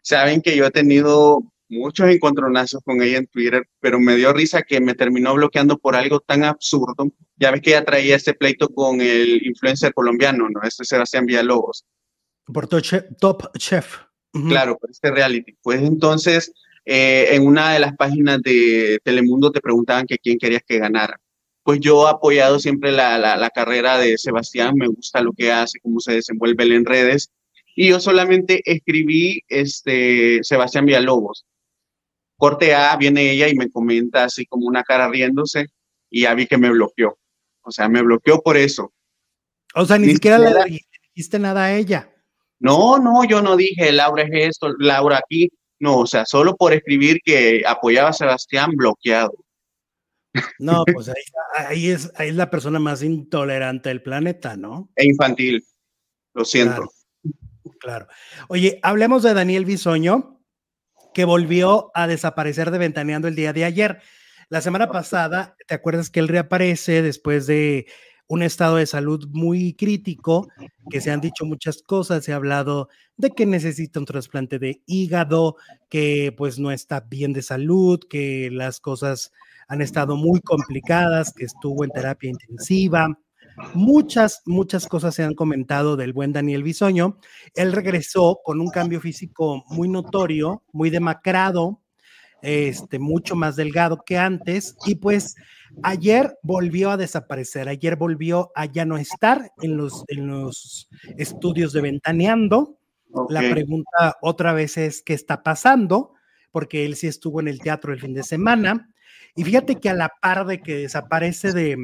Saben que yo he tenido muchos encontronazos con ella en Twitter, pero me dio risa que me terminó bloqueando por algo tan absurdo. Ya ves que ella traía este pleito con el influencer colombiano, ¿no? Este Sebastián Villalobos. Por Top Chef. Claro, por este reality. Pues entonces, eh, en una de las páginas de Telemundo te preguntaban que quién querías que ganara pues yo he apoyado siempre la, la, carrera de Sebastián, me gusta lo que hace, cómo se desenvuelve en redes, y yo solamente escribí este, Sebastián Villalobos. Corte A, viene ella y me comenta así como una cara riéndose, y ya vi que me bloqueó. O sea, me bloqueó por eso. O sea, ni, siquiera le dijiste nada a ella. No, no, yo no dije, Laura es esto, Laura aquí. No, o sea, solo por escribir que apoyaba a Sebastián, bloqueado. No, pues ahí, es, ahí es la persona más intolerante del planeta, ¿no? E infantil, lo siento. Claro, Oye, hablemos de Daniel Bisoño, que volvió a desaparecer de Ventaneando el día de ayer. La semana pasada, ¿te acuerdas que él reaparece después de un estado de salud muy crítico, que se han dicho muchas cosas, se ha hablado de que necesita un trasplante de hígado, que pues no está bien de salud, que las cosas han estado muy complicadas, que estuvo en terapia intensiva. Muchas, muchas cosas se han comentado del buen Daniel Bisoño. Él regresó con un cambio físico muy notorio, muy demacrado, este, mucho más delgado que antes y pues ayer volvió a desaparecer, ayer volvió a ya no estar en los, en los estudios de Ventaneando. La pregunta otra vez es, ¿qué está pasando? Porque él sí estuvo en el teatro el fin de semana. Y fíjate que a la par de que desaparece de,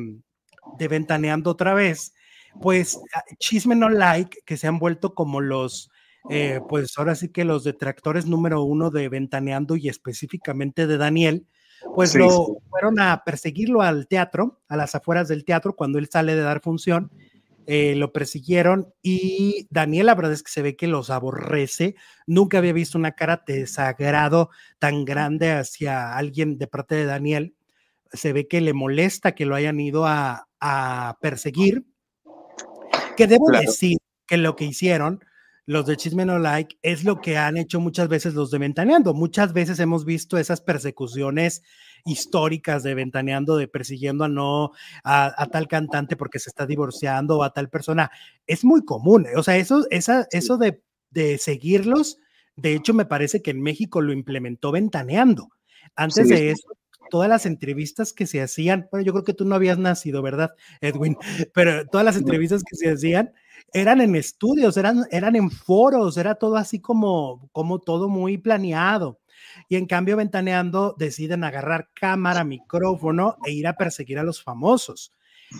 de Ventaneando otra vez, pues Chisme No Like, que se han vuelto como los eh, pues ahora sí que los detractores número uno de Ventaneando y específicamente de Daniel, pues lo fueron a perseguirlo al teatro, a las afueras del teatro, cuando él sale de dar función, eh, lo persiguieron y Daniel, la verdad es que se ve que los aborrece. Nunca había visto una cara de desagrado tan grande hacia alguien de parte de Daniel. Se ve que le molesta que lo hayan ido a, perseguir. Que debo decir que lo que hicieron los de Chisme No Like es lo que han hecho muchas veces los de Ventaneando. Muchas veces hemos visto esas persecuciones históricas de Ventaneando, de persiguiendo a no a, tal cantante porque se está divorciando o a tal persona. Es muy común. O sea, eso, esa, eso de, de seguirlos, de hecho, me parece que en México lo implementó Ventaneando. Antes de eso, todas las entrevistas que se hacían, bueno, yo creo que tú no habías nacido, ¿verdad, Edwin? Pero todas las entrevistas que se hacían eran en estudios, eran, eran en foros, era todo así como, como todo muy planeado. Y en cambio, Ventaneando deciden agarrar cámara, micrófono e ir a perseguir a los famosos.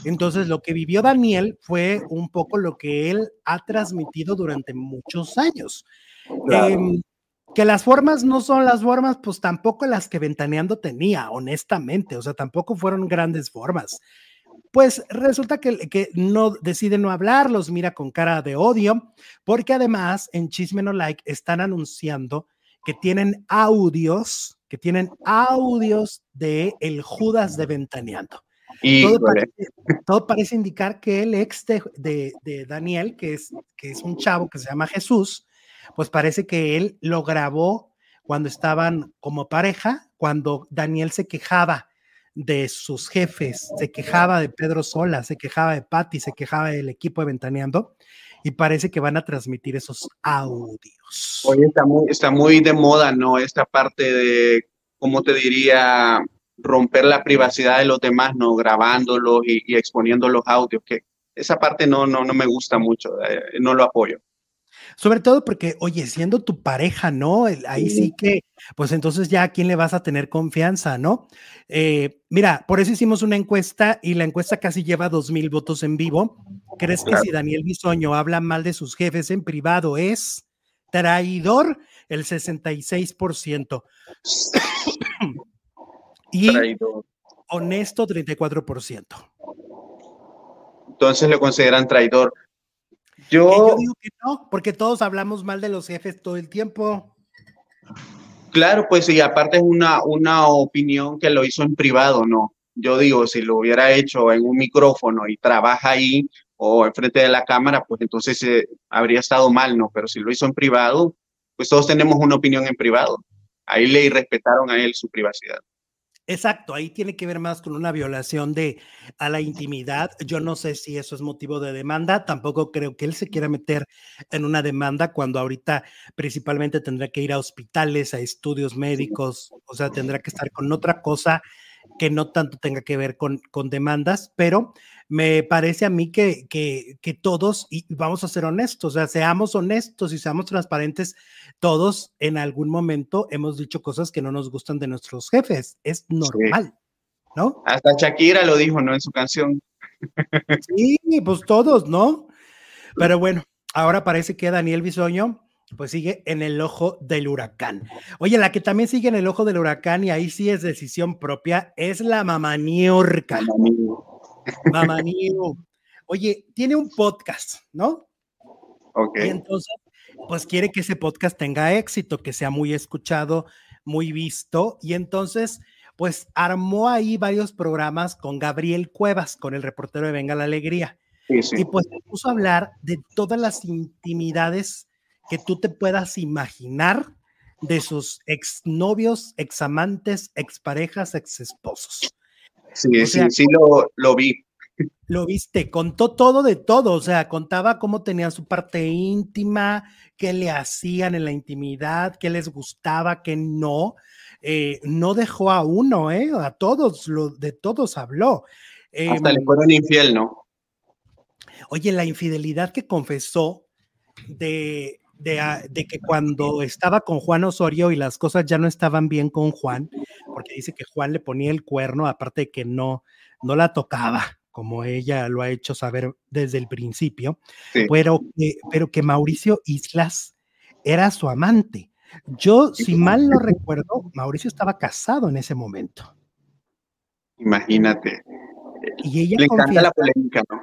Entonces, lo que vivió Daniel fue un poco lo que él ha transmitido durante muchos años. Em, que las formas no son las formas, pues tampoco las que Ventaneando tenía, honestamente, o sea, tampoco fueron grandes formas pues resulta que, que, no decide no hablar, los mira con cara de odio, porque además en Chisme No Like están anunciando que tienen audios, que tienen audios de el Judas de Ventaneando. Todo parece, todo parece, indicar que el ex de, de, Daniel, que es, que es un chavo que se llama Jesús, pues parece que él lo grabó cuando estaban como pareja, cuando Daniel se quejaba de sus jefes, se quejaba de Pedro Sola, se quejaba de Patti, se quejaba del equipo de Ventaneando y parece que van a transmitir esos audios. Oye, está muy, está muy de moda, ¿no? Esta parte de, ¿cómo te diría? Romper la privacidad de los demás, ¿no? Grabándolos y, exponiendo los audios, que esa parte no, no, no me gusta mucho, eh, no lo apoyo. Sobre todo porque, oye, siendo tu pareja, ¿no? Ahí sí que, pues entonces ya a quién le vas a tener confianza, ¿no? Eh, mira, por eso hicimos una encuesta y la encuesta casi lleva dos mil votos en vivo. ¿Crees que si Daniel Bisoño habla mal de sus jefes en privado es traidor? El 66%. y honesto, 34%. Entonces lo consideran traidor. Yo, digo que no, porque todos hablamos mal de los jefes todo el tiempo. Claro, pues sí, aparte es una, una opinión que lo hizo en privado, ¿no? Yo digo, si lo hubiera hecho en un micrófono y trabaja ahí o enfrente de la cámara, pues entonces eh, habría estado mal, ¿no? Pero si lo hizo en privado, pues todos tenemos una opinión en privado. Ahí le respetaron a él su privacidad. Exacto, ahí tiene que ver más con una violación de a la intimidad. Yo no sé si eso es motivo de demanda, tampoco creo que él se quiera meter en una demanda cuando ahorita principalmente tendrá que ir a hospitales, a estudios médicos, o sea, tendrá que estar con otra cosa que no tanto tenga que ver con, con demandas, pero me parece a mí que, que, que, todos, y vamos a ser honestos, o sea, seamos honestos y seamos transparentes, todos en algún momento hemos dicho cosas que no nos gustan de nuestros jefes, es normal, ¿no? Hasta Shakira lo dijo, ¿no? En su canción. Sí, pues todos, ¿no? Pero bueno, ahora parece que Daniel Bisoño pues sigue en el ojo del huracán. Oye, la que también sigue en el ojo del huracán y ahí sí es decisión propia es la Mamaniu. Oye, tiene un podcast, ¿no? Ok. Y entonces, pues quiere que ese podcast tenga éxito, que sea muy escuchado, muy visto. Y entonces, pues armó ahí varios programas con Gabriel Cuevas, con el reportero de Venga la Alegría. Y pues se puso a hablar de todas las intimidades que tú te puedas imaginar de sus exnovios, examantes, exparejas, exesposos. Sí, sí, sí, lo, lo vi. Lo viste, contó todo de todo, o sea, contaba cómo tenían su parte íntima, qué le hacían en la intimidad, qué les gustaba, qué no. Eh, no dejó a uno, ¿eh? A todos, lo, de todos habló. Hasta le em, fueron infiel, ¿no? Oye, la infidelidad que confesó de, de, de, que cuando estaba con Juan Osorio y las cosas ya no estaban bien con Juan, porque dice que Juan le ponía el cuerno, aparte de que no, no la tocaba, como ella lo ha hecho saber desde el principio, pero, que, pero que Mauricio Islas era su amante. Yo, si mal no recuerdo, Mauricio estaba casado en ese momento. Imagínate. Y ella Le encanta la polémica, ¿no?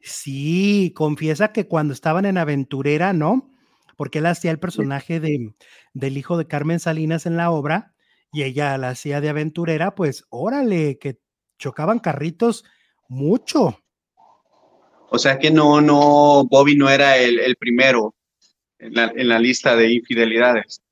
Sí, confiesa que cuando estaban en Aventurera, ¿no? Porque él hacía el personaje de, del hijo de Carmen Salinas en la obra y ella la hacía de aventurera, pues órale, que chocaban carritos mucho. O sea que no, no, Bobby no era el, primero en la, lista de infidelidades.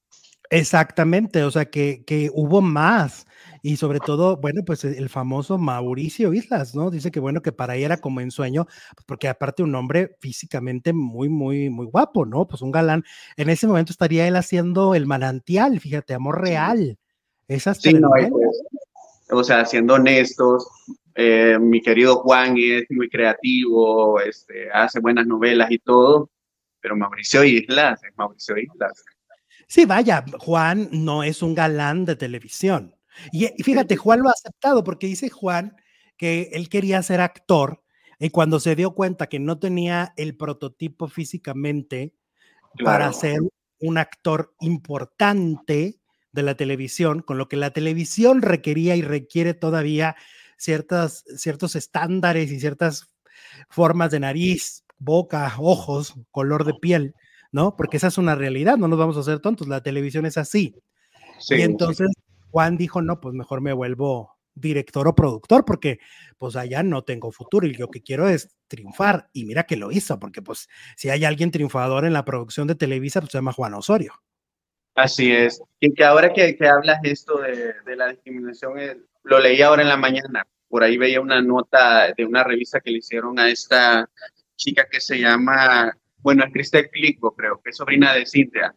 Exactamente, o sea que, que, hubo más. Y sobre todo, bueno, pues el famoso Mauricio Islas, ¿no? Dice que bueno, que para ella era como ensueño, porque aparte un hombre físicamente muy, muy, muy guapo, ¿no? Pues un galán. En ese momento estaría él haciendo el manantial, fíjate, amor real. Esas sí, no, pues, o sea, siendo honestos, eh, mi querido Juan es muy creativo, este, hace buenas novelas y todo, pero Mauricio Islas es Mauricio Islas. Sí, vaya, Juan no es un galán de televisión. Y, fíjate, Juan lo ha aceptado porque dice Juan que él quería ser actor y cuando se dio cuenta que no tenía el prototipo físicamente para ser un actor importante de la televisión, con lo que la televisión requería y requiere todavía ciertas, ciertos estándares y ciertas formas de nariz, boca, ojos, color de piel, ¿no? Porque esa es una realidad, no nos vamos a hacer tontos, la televisión es así. y entonces Juan dijo, no, pues mejor me vuelvo director o productor porque pues allá no tengo futuro y lo que quiero es triunfar y mira que lo hizo porque pues si hay alguien triunfador en la producción de Televisa pues se llama Juan Osorio. Así es. Y que ahora que, que hablas esto de, de la discriminación, eh, lo leí ahora en la mañana. Por ahí veía una nota de una revista que le hicieron a esta chica que se llama, bueno, es Cristel Clico, creo, que es sobrina de Cintia.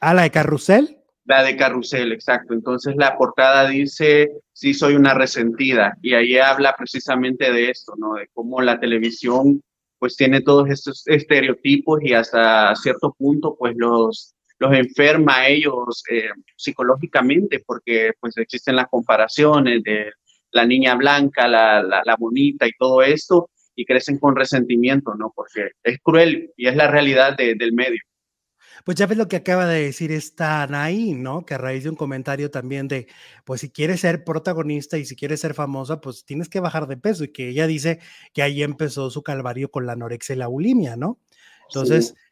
¿A la de Carrusel? La de Carrusel, exacto. Entonces la portada dice, sí soy una resentida. Y ahí habla precisamente de esto, ¿no? De cómo la televisión pues tiene todos estos estereotipos y hasta cierto punto pues los los enferma a ellos eh, psicológicamente, porque pues existen las comparaciones de la niña blanca, la, la, bonita y todo esto, y crecen con resentimiento, ¿no? Porque es cruel y es la realidad del medio. Pues ya ves lo que acaba de decir esta Anaí, ¿no? Que a raíz de un comentario también de, pues si quieres ser protagonista y si quieres ser famosa, pues tienes que bajar de peso y que ella dice que ahí empezó su calvario con la anorexia y la bulimia, ¿no? Entonces, Sí,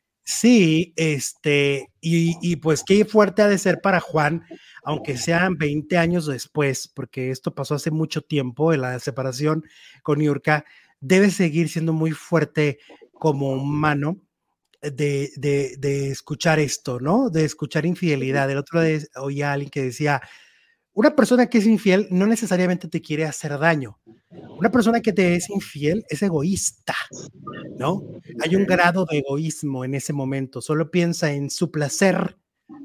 este, y, pues qué fuerte ha de ser para Juan, aunque sean 20 años después, porque esto pasó hace mucho tiempo en la separación con Yurka, debe seguir siendo muy fuerte como humano de, de, de escuchar esto, ¿no? De escuchar infidelidad. El otro día oía a alguien que decía, una persona que es infiel no necesariamente te quiere hacer daño. Una persona que te es infiel es egoísta, ¿no? Hay un grado de egoísmo en ese momento, solo piensa en su placer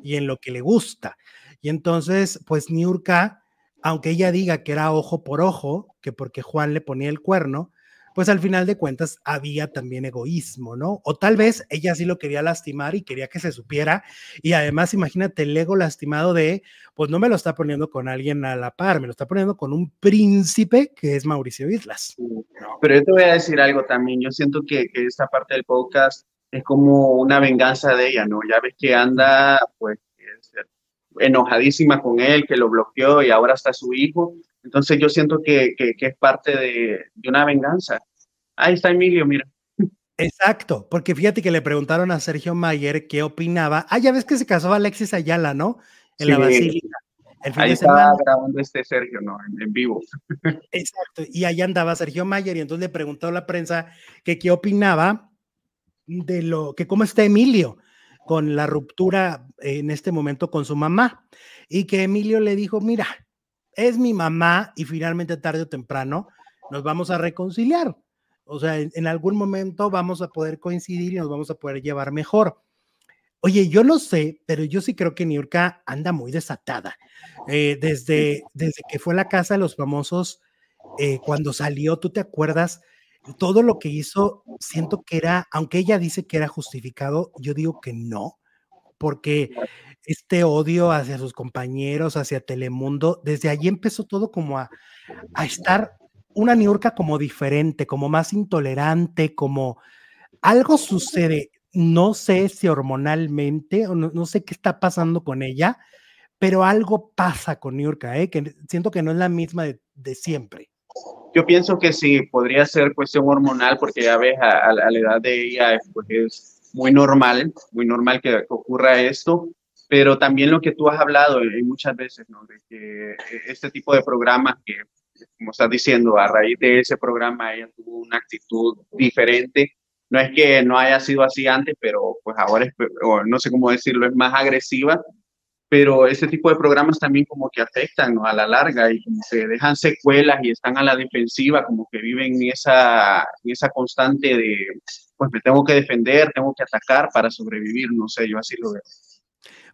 y en lo que le gusta. Y entonces, pues Niurka, aunque ella diga que era ojo por ojo, que porque Juan le ponía el cuerno, pues al final de cuentas había también egoísmo, ¿no? O tal vez ella sí lo quería lastimar y quería que se supiera. Y además, imagínate el ego lastimado de, pues no me lo está poniendo con alguien a la par, me lo está poniendo con un príncipe que es Mauricio Islas. Pero yo te voy a decir algo también. Yo siento que, que esta parte del podcast es como una venganza de ella, ¿no? Ya ves que anda, pues, enojadísima con él, que lo bloqueó y ahora está su hijo. Entonces yo siento que, que, es parte de, de, una venganza. Ahí está Emilio, mira. Exacto, porque fíjate que le preguntaron a Sergio Mayer qué opinaba. Ah, ya ves que se casó Alexis Ayala, ¿no? En la Basílica. El fin Ahí de estaba grabando este Sergio, ¿no? En, vivo. Exacto, y ahí andaba Sergio Mayer y entonces le preguntó a la prensa que qué opinaba de lo que cómo está Emilio con la ruptura en este momento con su mamá y que Emilio le dijo, mira, es mi mamá y finalmente tarde o temprano nos vamos a reconciliar. O sea, en, algún momento vamos a poder coincidir y nos vamos a poder llevar mejor. Oye, yo no sé, pero yo sí creo que Niurka anda muy desatada. Eh, desde, desde que fue a la casa de los famosos, eh, cuando salió, ¿tú te acuerdas? Todo lo que hizo, siento que era, aunque ella dice que era justificado, yo digo que no, porque este odio hacia sus compañeros, hacia Telemundo, desde allí empezó todo como a, a estar una Niurka como diferente, como más intolerante, como algo sucede, no sé si hormonalmente, o no, sé qué está pasando con ella, pero algo pasa con Niurka, ¿eh? que siento que no es la misma de, siempre. Yo pienso que sí, podría ser cuestión hormonal, porque ya ves, a, la edad de ella pues es muy normal, muy normal que, ocurra esto, pero también lo que tú has hablado y muchas veces, ¿no? De que este tipo de programas que como estás diciendo, a raíz de ese programa ella tuvo una actitud diferente. No es que no haya sido así antes, pero pues ahora es, no sé cómo decirlo, es más agresiva. Pero ese tipo de programas también como que afectan a la larga y como que dejan secuelas y están a la defensiva, como que viven en esa, esa constante de, pues me tengo que defender, tengo que atacar para sobrevivir, no sé, yo así lo veo.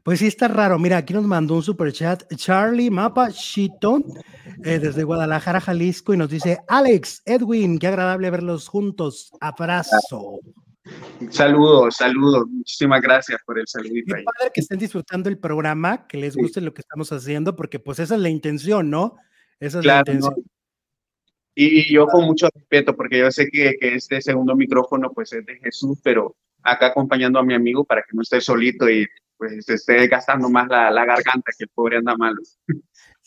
Pues sí, está raro. Mira, aquí nos mandó un super chat Charlie Mapa eh, desde Guadalajara, Jalisco, y nos dice: Alex, Edwin, qué agradable verlos juntos. Abrazo. Saludos, saludos. Muchísimas gracias por el saludito. Qué padre que estén disfrutando el programa, que les guste lo que estamos haciendo, porque pues esa es la intención, ¿no? Esa es la intención. Y yo con mucho respeto, porque yo sé que, que, este segundo micrófono pues es de Jesús, pero acá acompañando a mi amigo para que no esté solito y pues se esté gastando más la, la, garganta, que el pobre anda malo.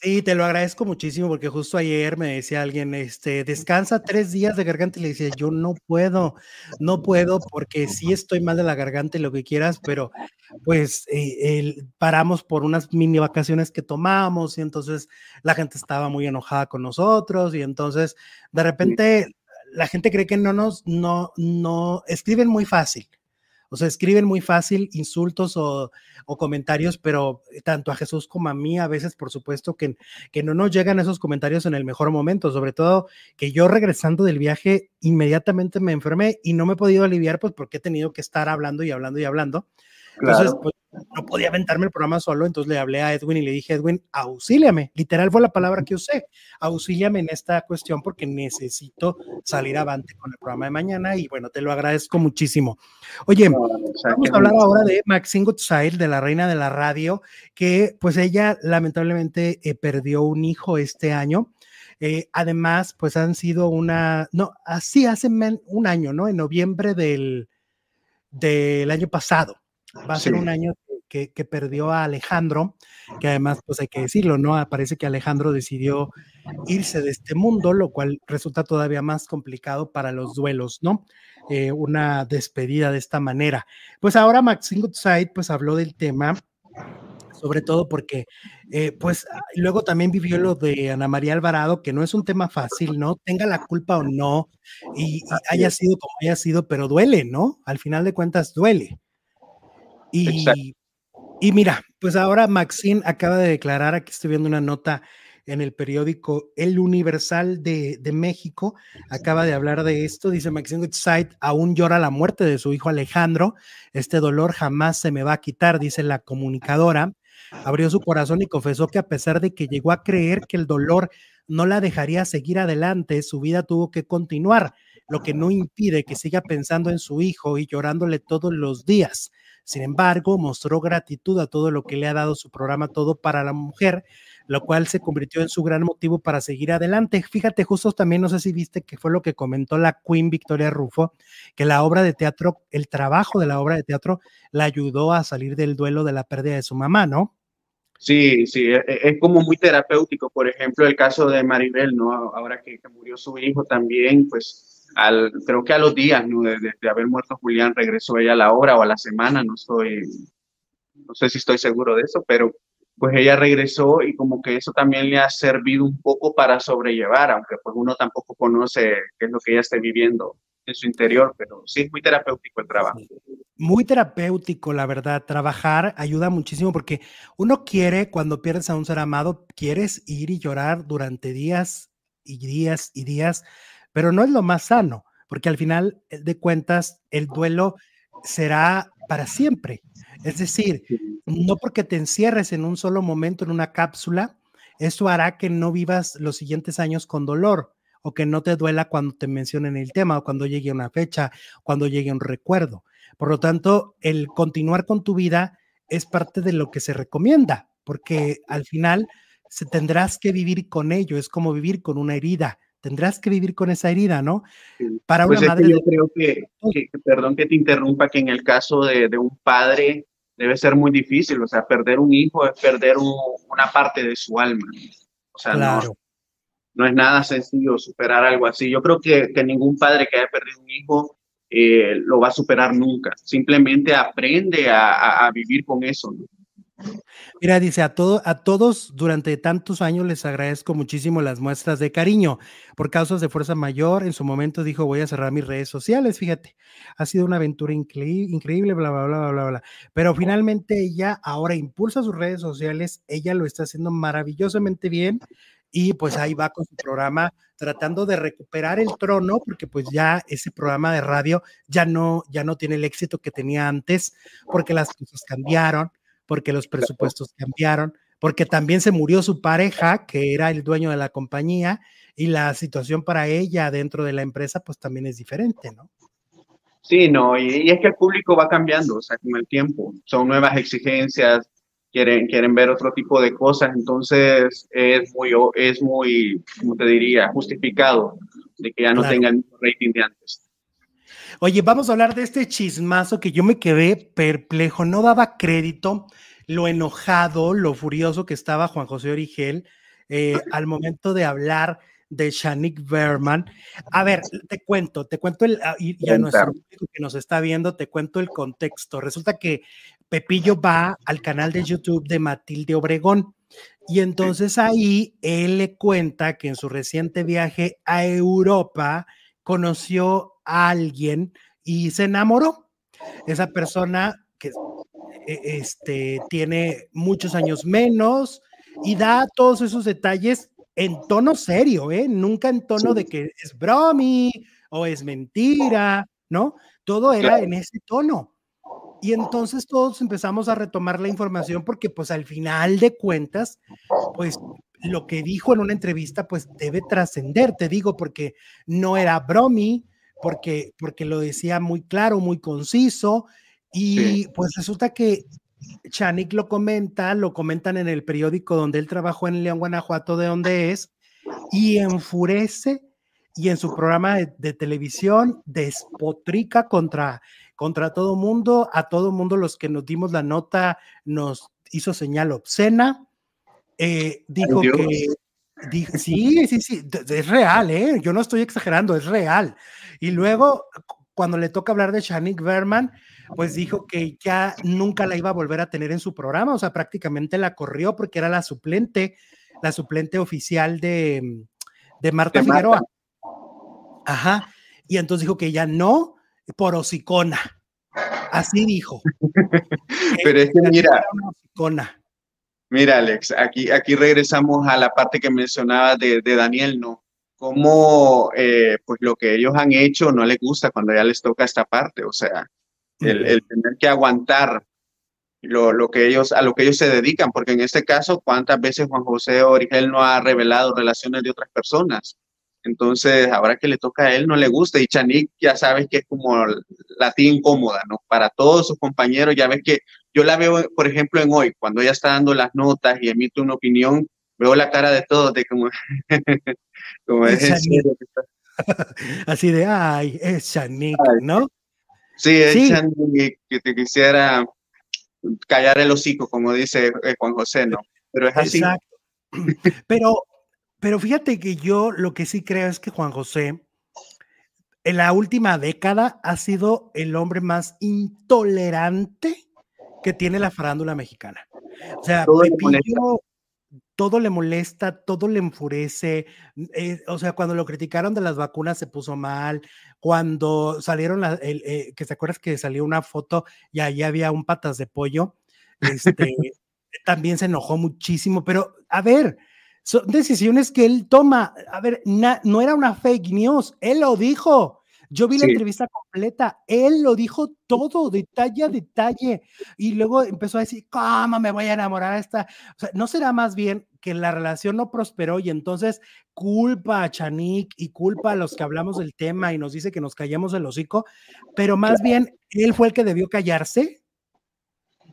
Sí, te lo agradezco muchísimo porque justo ayer me decía alguien, este, descansa tres días de garganta y le decía, yo no puedo, no puedo porque sí estoy mal de la garganta y lo que quieras, pero pues eh, paramos por unas mini vacaciones que tomamos y entonces la gente estaba muy enojada con nosotros y entonces de repente la gente cree que no nos, no, no, escriben muy fácil o sea, escriben muy fácil insultos o, comentarios, pero tanto a Jesús como a mí a veces, por supuesto, que, que no nos llegan esos comentarios en el mejor momento, sobre todo que yo regresando del viaje inmediatamente me enfermé y no me he podido aliviar, pues porque he tenido que estar hablando y hablando y hablando. Entonces, pues, no podía aventarme el programa solo, entonces le hablé a Edwin y le dije, Edwin, auxíliame. Literal fue la palabra que usé, auxíliame en esta cuestión porque necesito salir avante con el programa de mañana y bueno, te lo agradezco muchísimo. Oye, vamos a hablar ahora de Maxine Goodside, de la reina de la radio, que pues ella lamentablemente eh, perdió un hijo este año. Eh, además, pues han sido una, no, así hace un año, ¿no? En noviembre del, del año pasado Va a ser un año que, perdió a Alejandro, que además, pues hay que decirlo, ¿no? Parece que Alejandro decidió irse de este mundo, lo cual resulta todavía más complicado para los duelos, ¿no? Eh, una despedida de esta manera. Pues ahora Maxine Goodside, pues habló del tema, sobre todo porque, eh, pues luego también vivió lo de Ana María Alvarado, que no es un tema fácil, ¿no? Tenga la culpa o no, y haya sido como haya sido, pero duele, ¿no? Al final de cuentas duele. Y, mira, pues ahora Maxine acaba de declarar, aquí estoy viendo una nota en el periódico El Universal de, México, acaba de hablar de esto, dice Maxine Woodside, aún llora la muerte de su hijo Alejandro, este dolor jamás se me va a quitar, dice la comunicadora, abrió su corazón y confesó que a pesar de que llegó a creer que el dolor no la dejaría seguir adelante, su vida tuvo que continuar, lo que no impide que siga pensando en su hijo y llorándole todos los días. Sin embargo, mostró gratitud a todo lo que le ha dado su programa Todo para la Mujer, lo cual se convirtió en su gran motivo para seguir adelante. Fíjate, justo también, no sé si viste que fue lo que comentó la Queen Victoria Rufo, que la obra de teatro, el trabajo de la obra de teatro, la ayudó a salir del duelo de la pérdida de su mamá, ¿no? Sí, sí, e, e, es, como muy terapéutico. Por ejemplo, el caso de Maribel, ¿no? Ahora que, que murió su hijo también, pues al, creo que a los días de, haber muerto Julián regresó ella a la hora o a la semana, no estoy, no sé si estoy seguro de eso, pero pues ella regresó y como que eso también le ha servido un poco para sobrellevar, aunque pues uno tampoco conoce qué es lo que ella esté viviendo en su interior, pero sí es muy terapéutico el trabajo. Muy terapéutico, la verdad. Trabajar ayuda muchísimo porque uno quiere, cuando pierdes a un ser amado, quieres ir y llorar durante días y días y días, pero no es lo más sano, porque al final de cuentas el duelo será para siempre. Es decir, no porque te encierres en un solo momento en una cápsula, eso hará que no vivas los siguientes años con dolor o que no te duela cuando te mencionen el tema o cuando llegue una fecha, cuando llegue un recuerdo. Por lo tanto, el continuar con tu vida es parte de lo que se recomienda, porque al final se tendrás que vivir con ello, es como vivir con una herida tendrás que vivir con esa herida, ¿no? Para pues una madre. yo creo que, perdón que te interrumpa, que en el caso de, un padre debe ser muy difícil, o sea, perder un hijo es perder una parte de su alma. O sea, no, no, es nada sencillo superar algo así. Yo creo que, que ningún padre que haya perdido un hijo eh, lo va a superar nunca. Simplemente aprende a, a vivir con eso. ¿no? Mira, dice, a, todo, a todos durante tantos años les agradezco muchísimo las muestras de cariño. Por causas de fuerza mayor, en su momento dijo, voy a cerrar mis redes sociales, fíjate. Ha sido una aventura increíble, bla, bla, bla, bla, bla. Pero finalmente ella ahora impulsa sus redes sociales, ella lo está haciendo maravillosamente bien y pues ahí va con su programa tratando de recuperar el trono porque pues ya ese programa de radio ya no ya no tiene el éxito que tenía antes porque las cosas cambiaron porque los presupuestos cambiaron, porque también se murió su pareja, que era el dueño de la compañía, y la situación para ella dentro de la empresa, pues también es diferente, ¿no? Sí, no, y, es que el público va cambiando, o sea, con el tiempo, son nuevas exigencias, quieren, quieren ver otro tipo de cosas, entonces es muy, es muy, como te diría, justificado de que ya no tengan el rating de antes. Oye, vamos a hablar de este chismazo que yo me quedé perplejo, no daba crédito lo enojado, lo furioso que estaba Juan José Origel eh, al momento de hablar de Shanik Berman. A ver, te cuento, te cuento el, ah, y, a nuestro público que nos está viendo, te cuento el contexto. Resulta que Pepillo va al canal de YouTube de Matilde Obregón. Y entonces ahí él le cuenta que en su reciente viaje a Europa conoció alguien y se enamoró. Esa persona que e, este, tiene muchos años menos y da todos esos detalles en tono serio, ¿eh? Nunca en tono de que es bromi o es mentira, ¿no? Todo era en ese tono. Y entonces todos empezamos a retomar la información porque pues al final de cuentas, pues lo que dijo en una entrevista pues debe trascender, te digo, porque no era bromi, porque, porque lo decía muy claro, muy conciso, y pues resulta que Chanik lo comenta, lo comentan en el periódico donde él trabajó en León, Guanajuato, de donde es, y enfurece y en su programa de, televisión despotrica contra, contra todo mundo, a todo mundo los que nos dimos la nota nos hizo señal obscena, eh, dijo que, sí, sí, sí, es real, ¿eh? yo no estoy exagerando, es real. Y luego, cuando le toca hablar de Shanik Berman, pues dijo que ya nunca la iba a volver a tener en su programa, o sea, prácticamente la corrió porque era la suplente, la suplente oficial de, de Marta Figueroa. Ajá. Y entonces dijo que ya no, por hocicona. Así dijo. Pero es que mira. Mira, Alex, aquí, aquí regresamos a la parte que mencionaba de, de Daniel, ¿no? cómo eh, pues lo que ellos han hecho no les gusta cuando ya les toca esta parte, o sea, el, tener que aguantar lo, lo, que ellos, a lo que ellos se dedican, porque en este caso, ¿cuántas veces Juan José Origel no ha revelado relaciones de otras personas? Entonces, ahora que le toca a él, no le gusta. Y Chanik, ya sabes que es como la tía incómoda, ¿no? Para todos sus compañeros, ya ves que yo la veo, por ejemplo, en hoy, cuando ella está dando las notas y emite una opinión, veo la cara de todos de como, como es Así de, ay, es Shanik, ¿no? Sí, es sí. que te quisiera callar el hocico, como dice eh, Juan José, ¿no? Pero es así. Exacto. Pero, pero fíjate que yo lo que sí creo es que Juan José, en la última década, ha sido el hombre más intolerante que tiene la farándula mexicana. O sea, todo Pepillo, todo le molesta, todo le enfurece. Eh, o sea, cuando lo criticaron de las vacunas se puso mal. Cuando salieron, eh, que se acuerdas que salió una foto y ahí había un patas de pollo, este, también se enojó muchísimo. Pero, a ver, son decisiones que él toma. A ver, no era una fake news, él lo dijo. Yo vi la entrevista completa, él lo dijo todo, detalle a detalle, y luego empezó a decir, ¿cómo me voy a enamorar a esta? O sea, ¿no será más bien que la relación no prosperó y entonces culpa a Chanik y culpa a los que hablamos del tema y nos dice que nos callamos el hocico, pero más bien él fue el que debió callarse?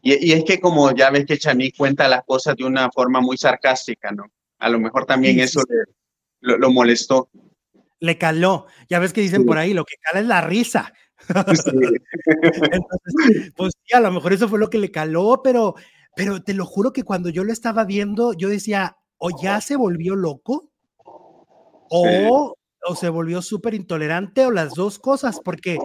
Y, es que como ya ves que Chanik cuenta las cosas de una forma muy sarcástica, ¿no? A lo mejor también eso lo molestó le caló. Ya ves que dicen por ahí, lo que cala es la risa. pues sí, a lo mejor eso fue lo que le caló, pero, pero te lo juro que cuando yo lo estaba viendo, yo decía, o ya se volvió loco, o, o se volvió súper intolerante, o las dos cosas, porque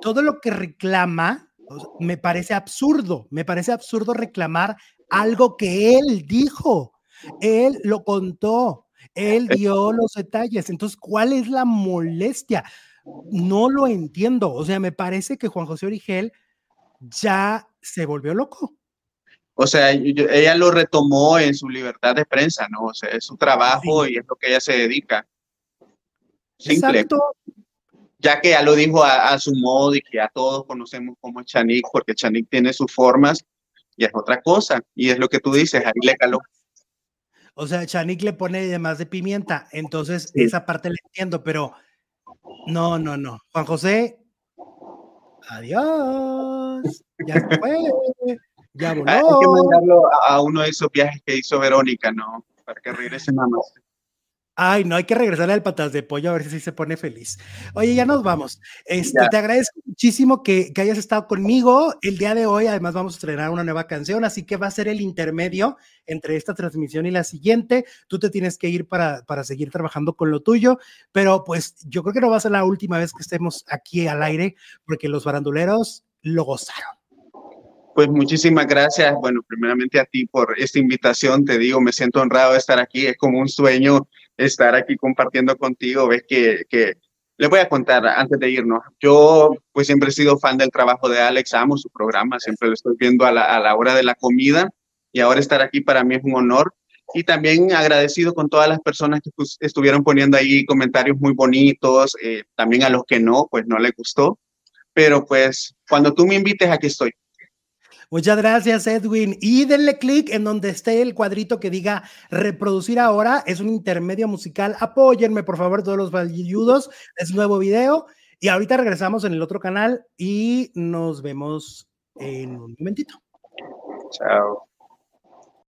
todo lo que reclama me parece absurdo, me parece absurdo reclamar algo que él dijo, él lo contó, él dio los detalles. Entonces, ¿cuál es la molestia? No lo entiendo. O sea, me parece que Juan José Origel ya se volvió loco. O sea, ella lo retomó en su libertad de prensa, ¿no? O sea, es su trabajo y es lo que ella se dedica. Simple. Ya que ya lo dijo a, su modo y que ya todos conocemos como Chanik, porque Chanik tiene sus formas y es otra cosa. Y es lo que tú dices, ahí le caló. O sea, Chanik le pone además de pimienta, entonces esa parte la entiendo, pero no, no, no. Juan José, adiós. Ya fue. Ya voló. Hay que mandarlo a uno de esos viajes que hizo Verónica, ¿no? Para que regrese nada más. Ay, no hay que regresarle al patas de pollo a ver si se pone feliz. Oye, ya nos vamos. Este, te agradezco muchísimo que, hayas estado conmigo el día de hoy. Además, vamos a estrenar una nueva canción, así que va a ser el intermedio entre esta transmisión y la siguiente. Tú te tienes que ir para, para seguir trabajando con lo tuyo, pero pues yo creo que no va a ser la última vez que estemos aquí al aire, porque los baranduleros lo gozaron. Pues muchísimas gracias. Bueno, primeramente a ti por esta invitación. Te digo, me siento honrado de estar aquí. Es como un sueño estar aquí compartiendo contigo. Ves que, que les voy a contar antes de irnos. Yo pues siempre he sido fan del trabajo de Alex, amo su programa, siempre lo estoy viendo a la, a la hora de la comida y ahora estar aquí para mí es un honor. Y también agradecido con todas las personas que pues, estuvieron poniendo ahí comentarios muy bonitos, eh, también a los que no, pues no les gustó. Pero pues cuando tú me invites, aquí estoy. Muchas gracias, Edwin. Y denle clic en donde esté el cuadrito que diga reproducir ahora. Es un intermedio musical. Apóyenme, por favor, todos los valludos. Es nuevo video. Y ahorita regresamos en el otro canal y nos vemos en un momentito. Chao.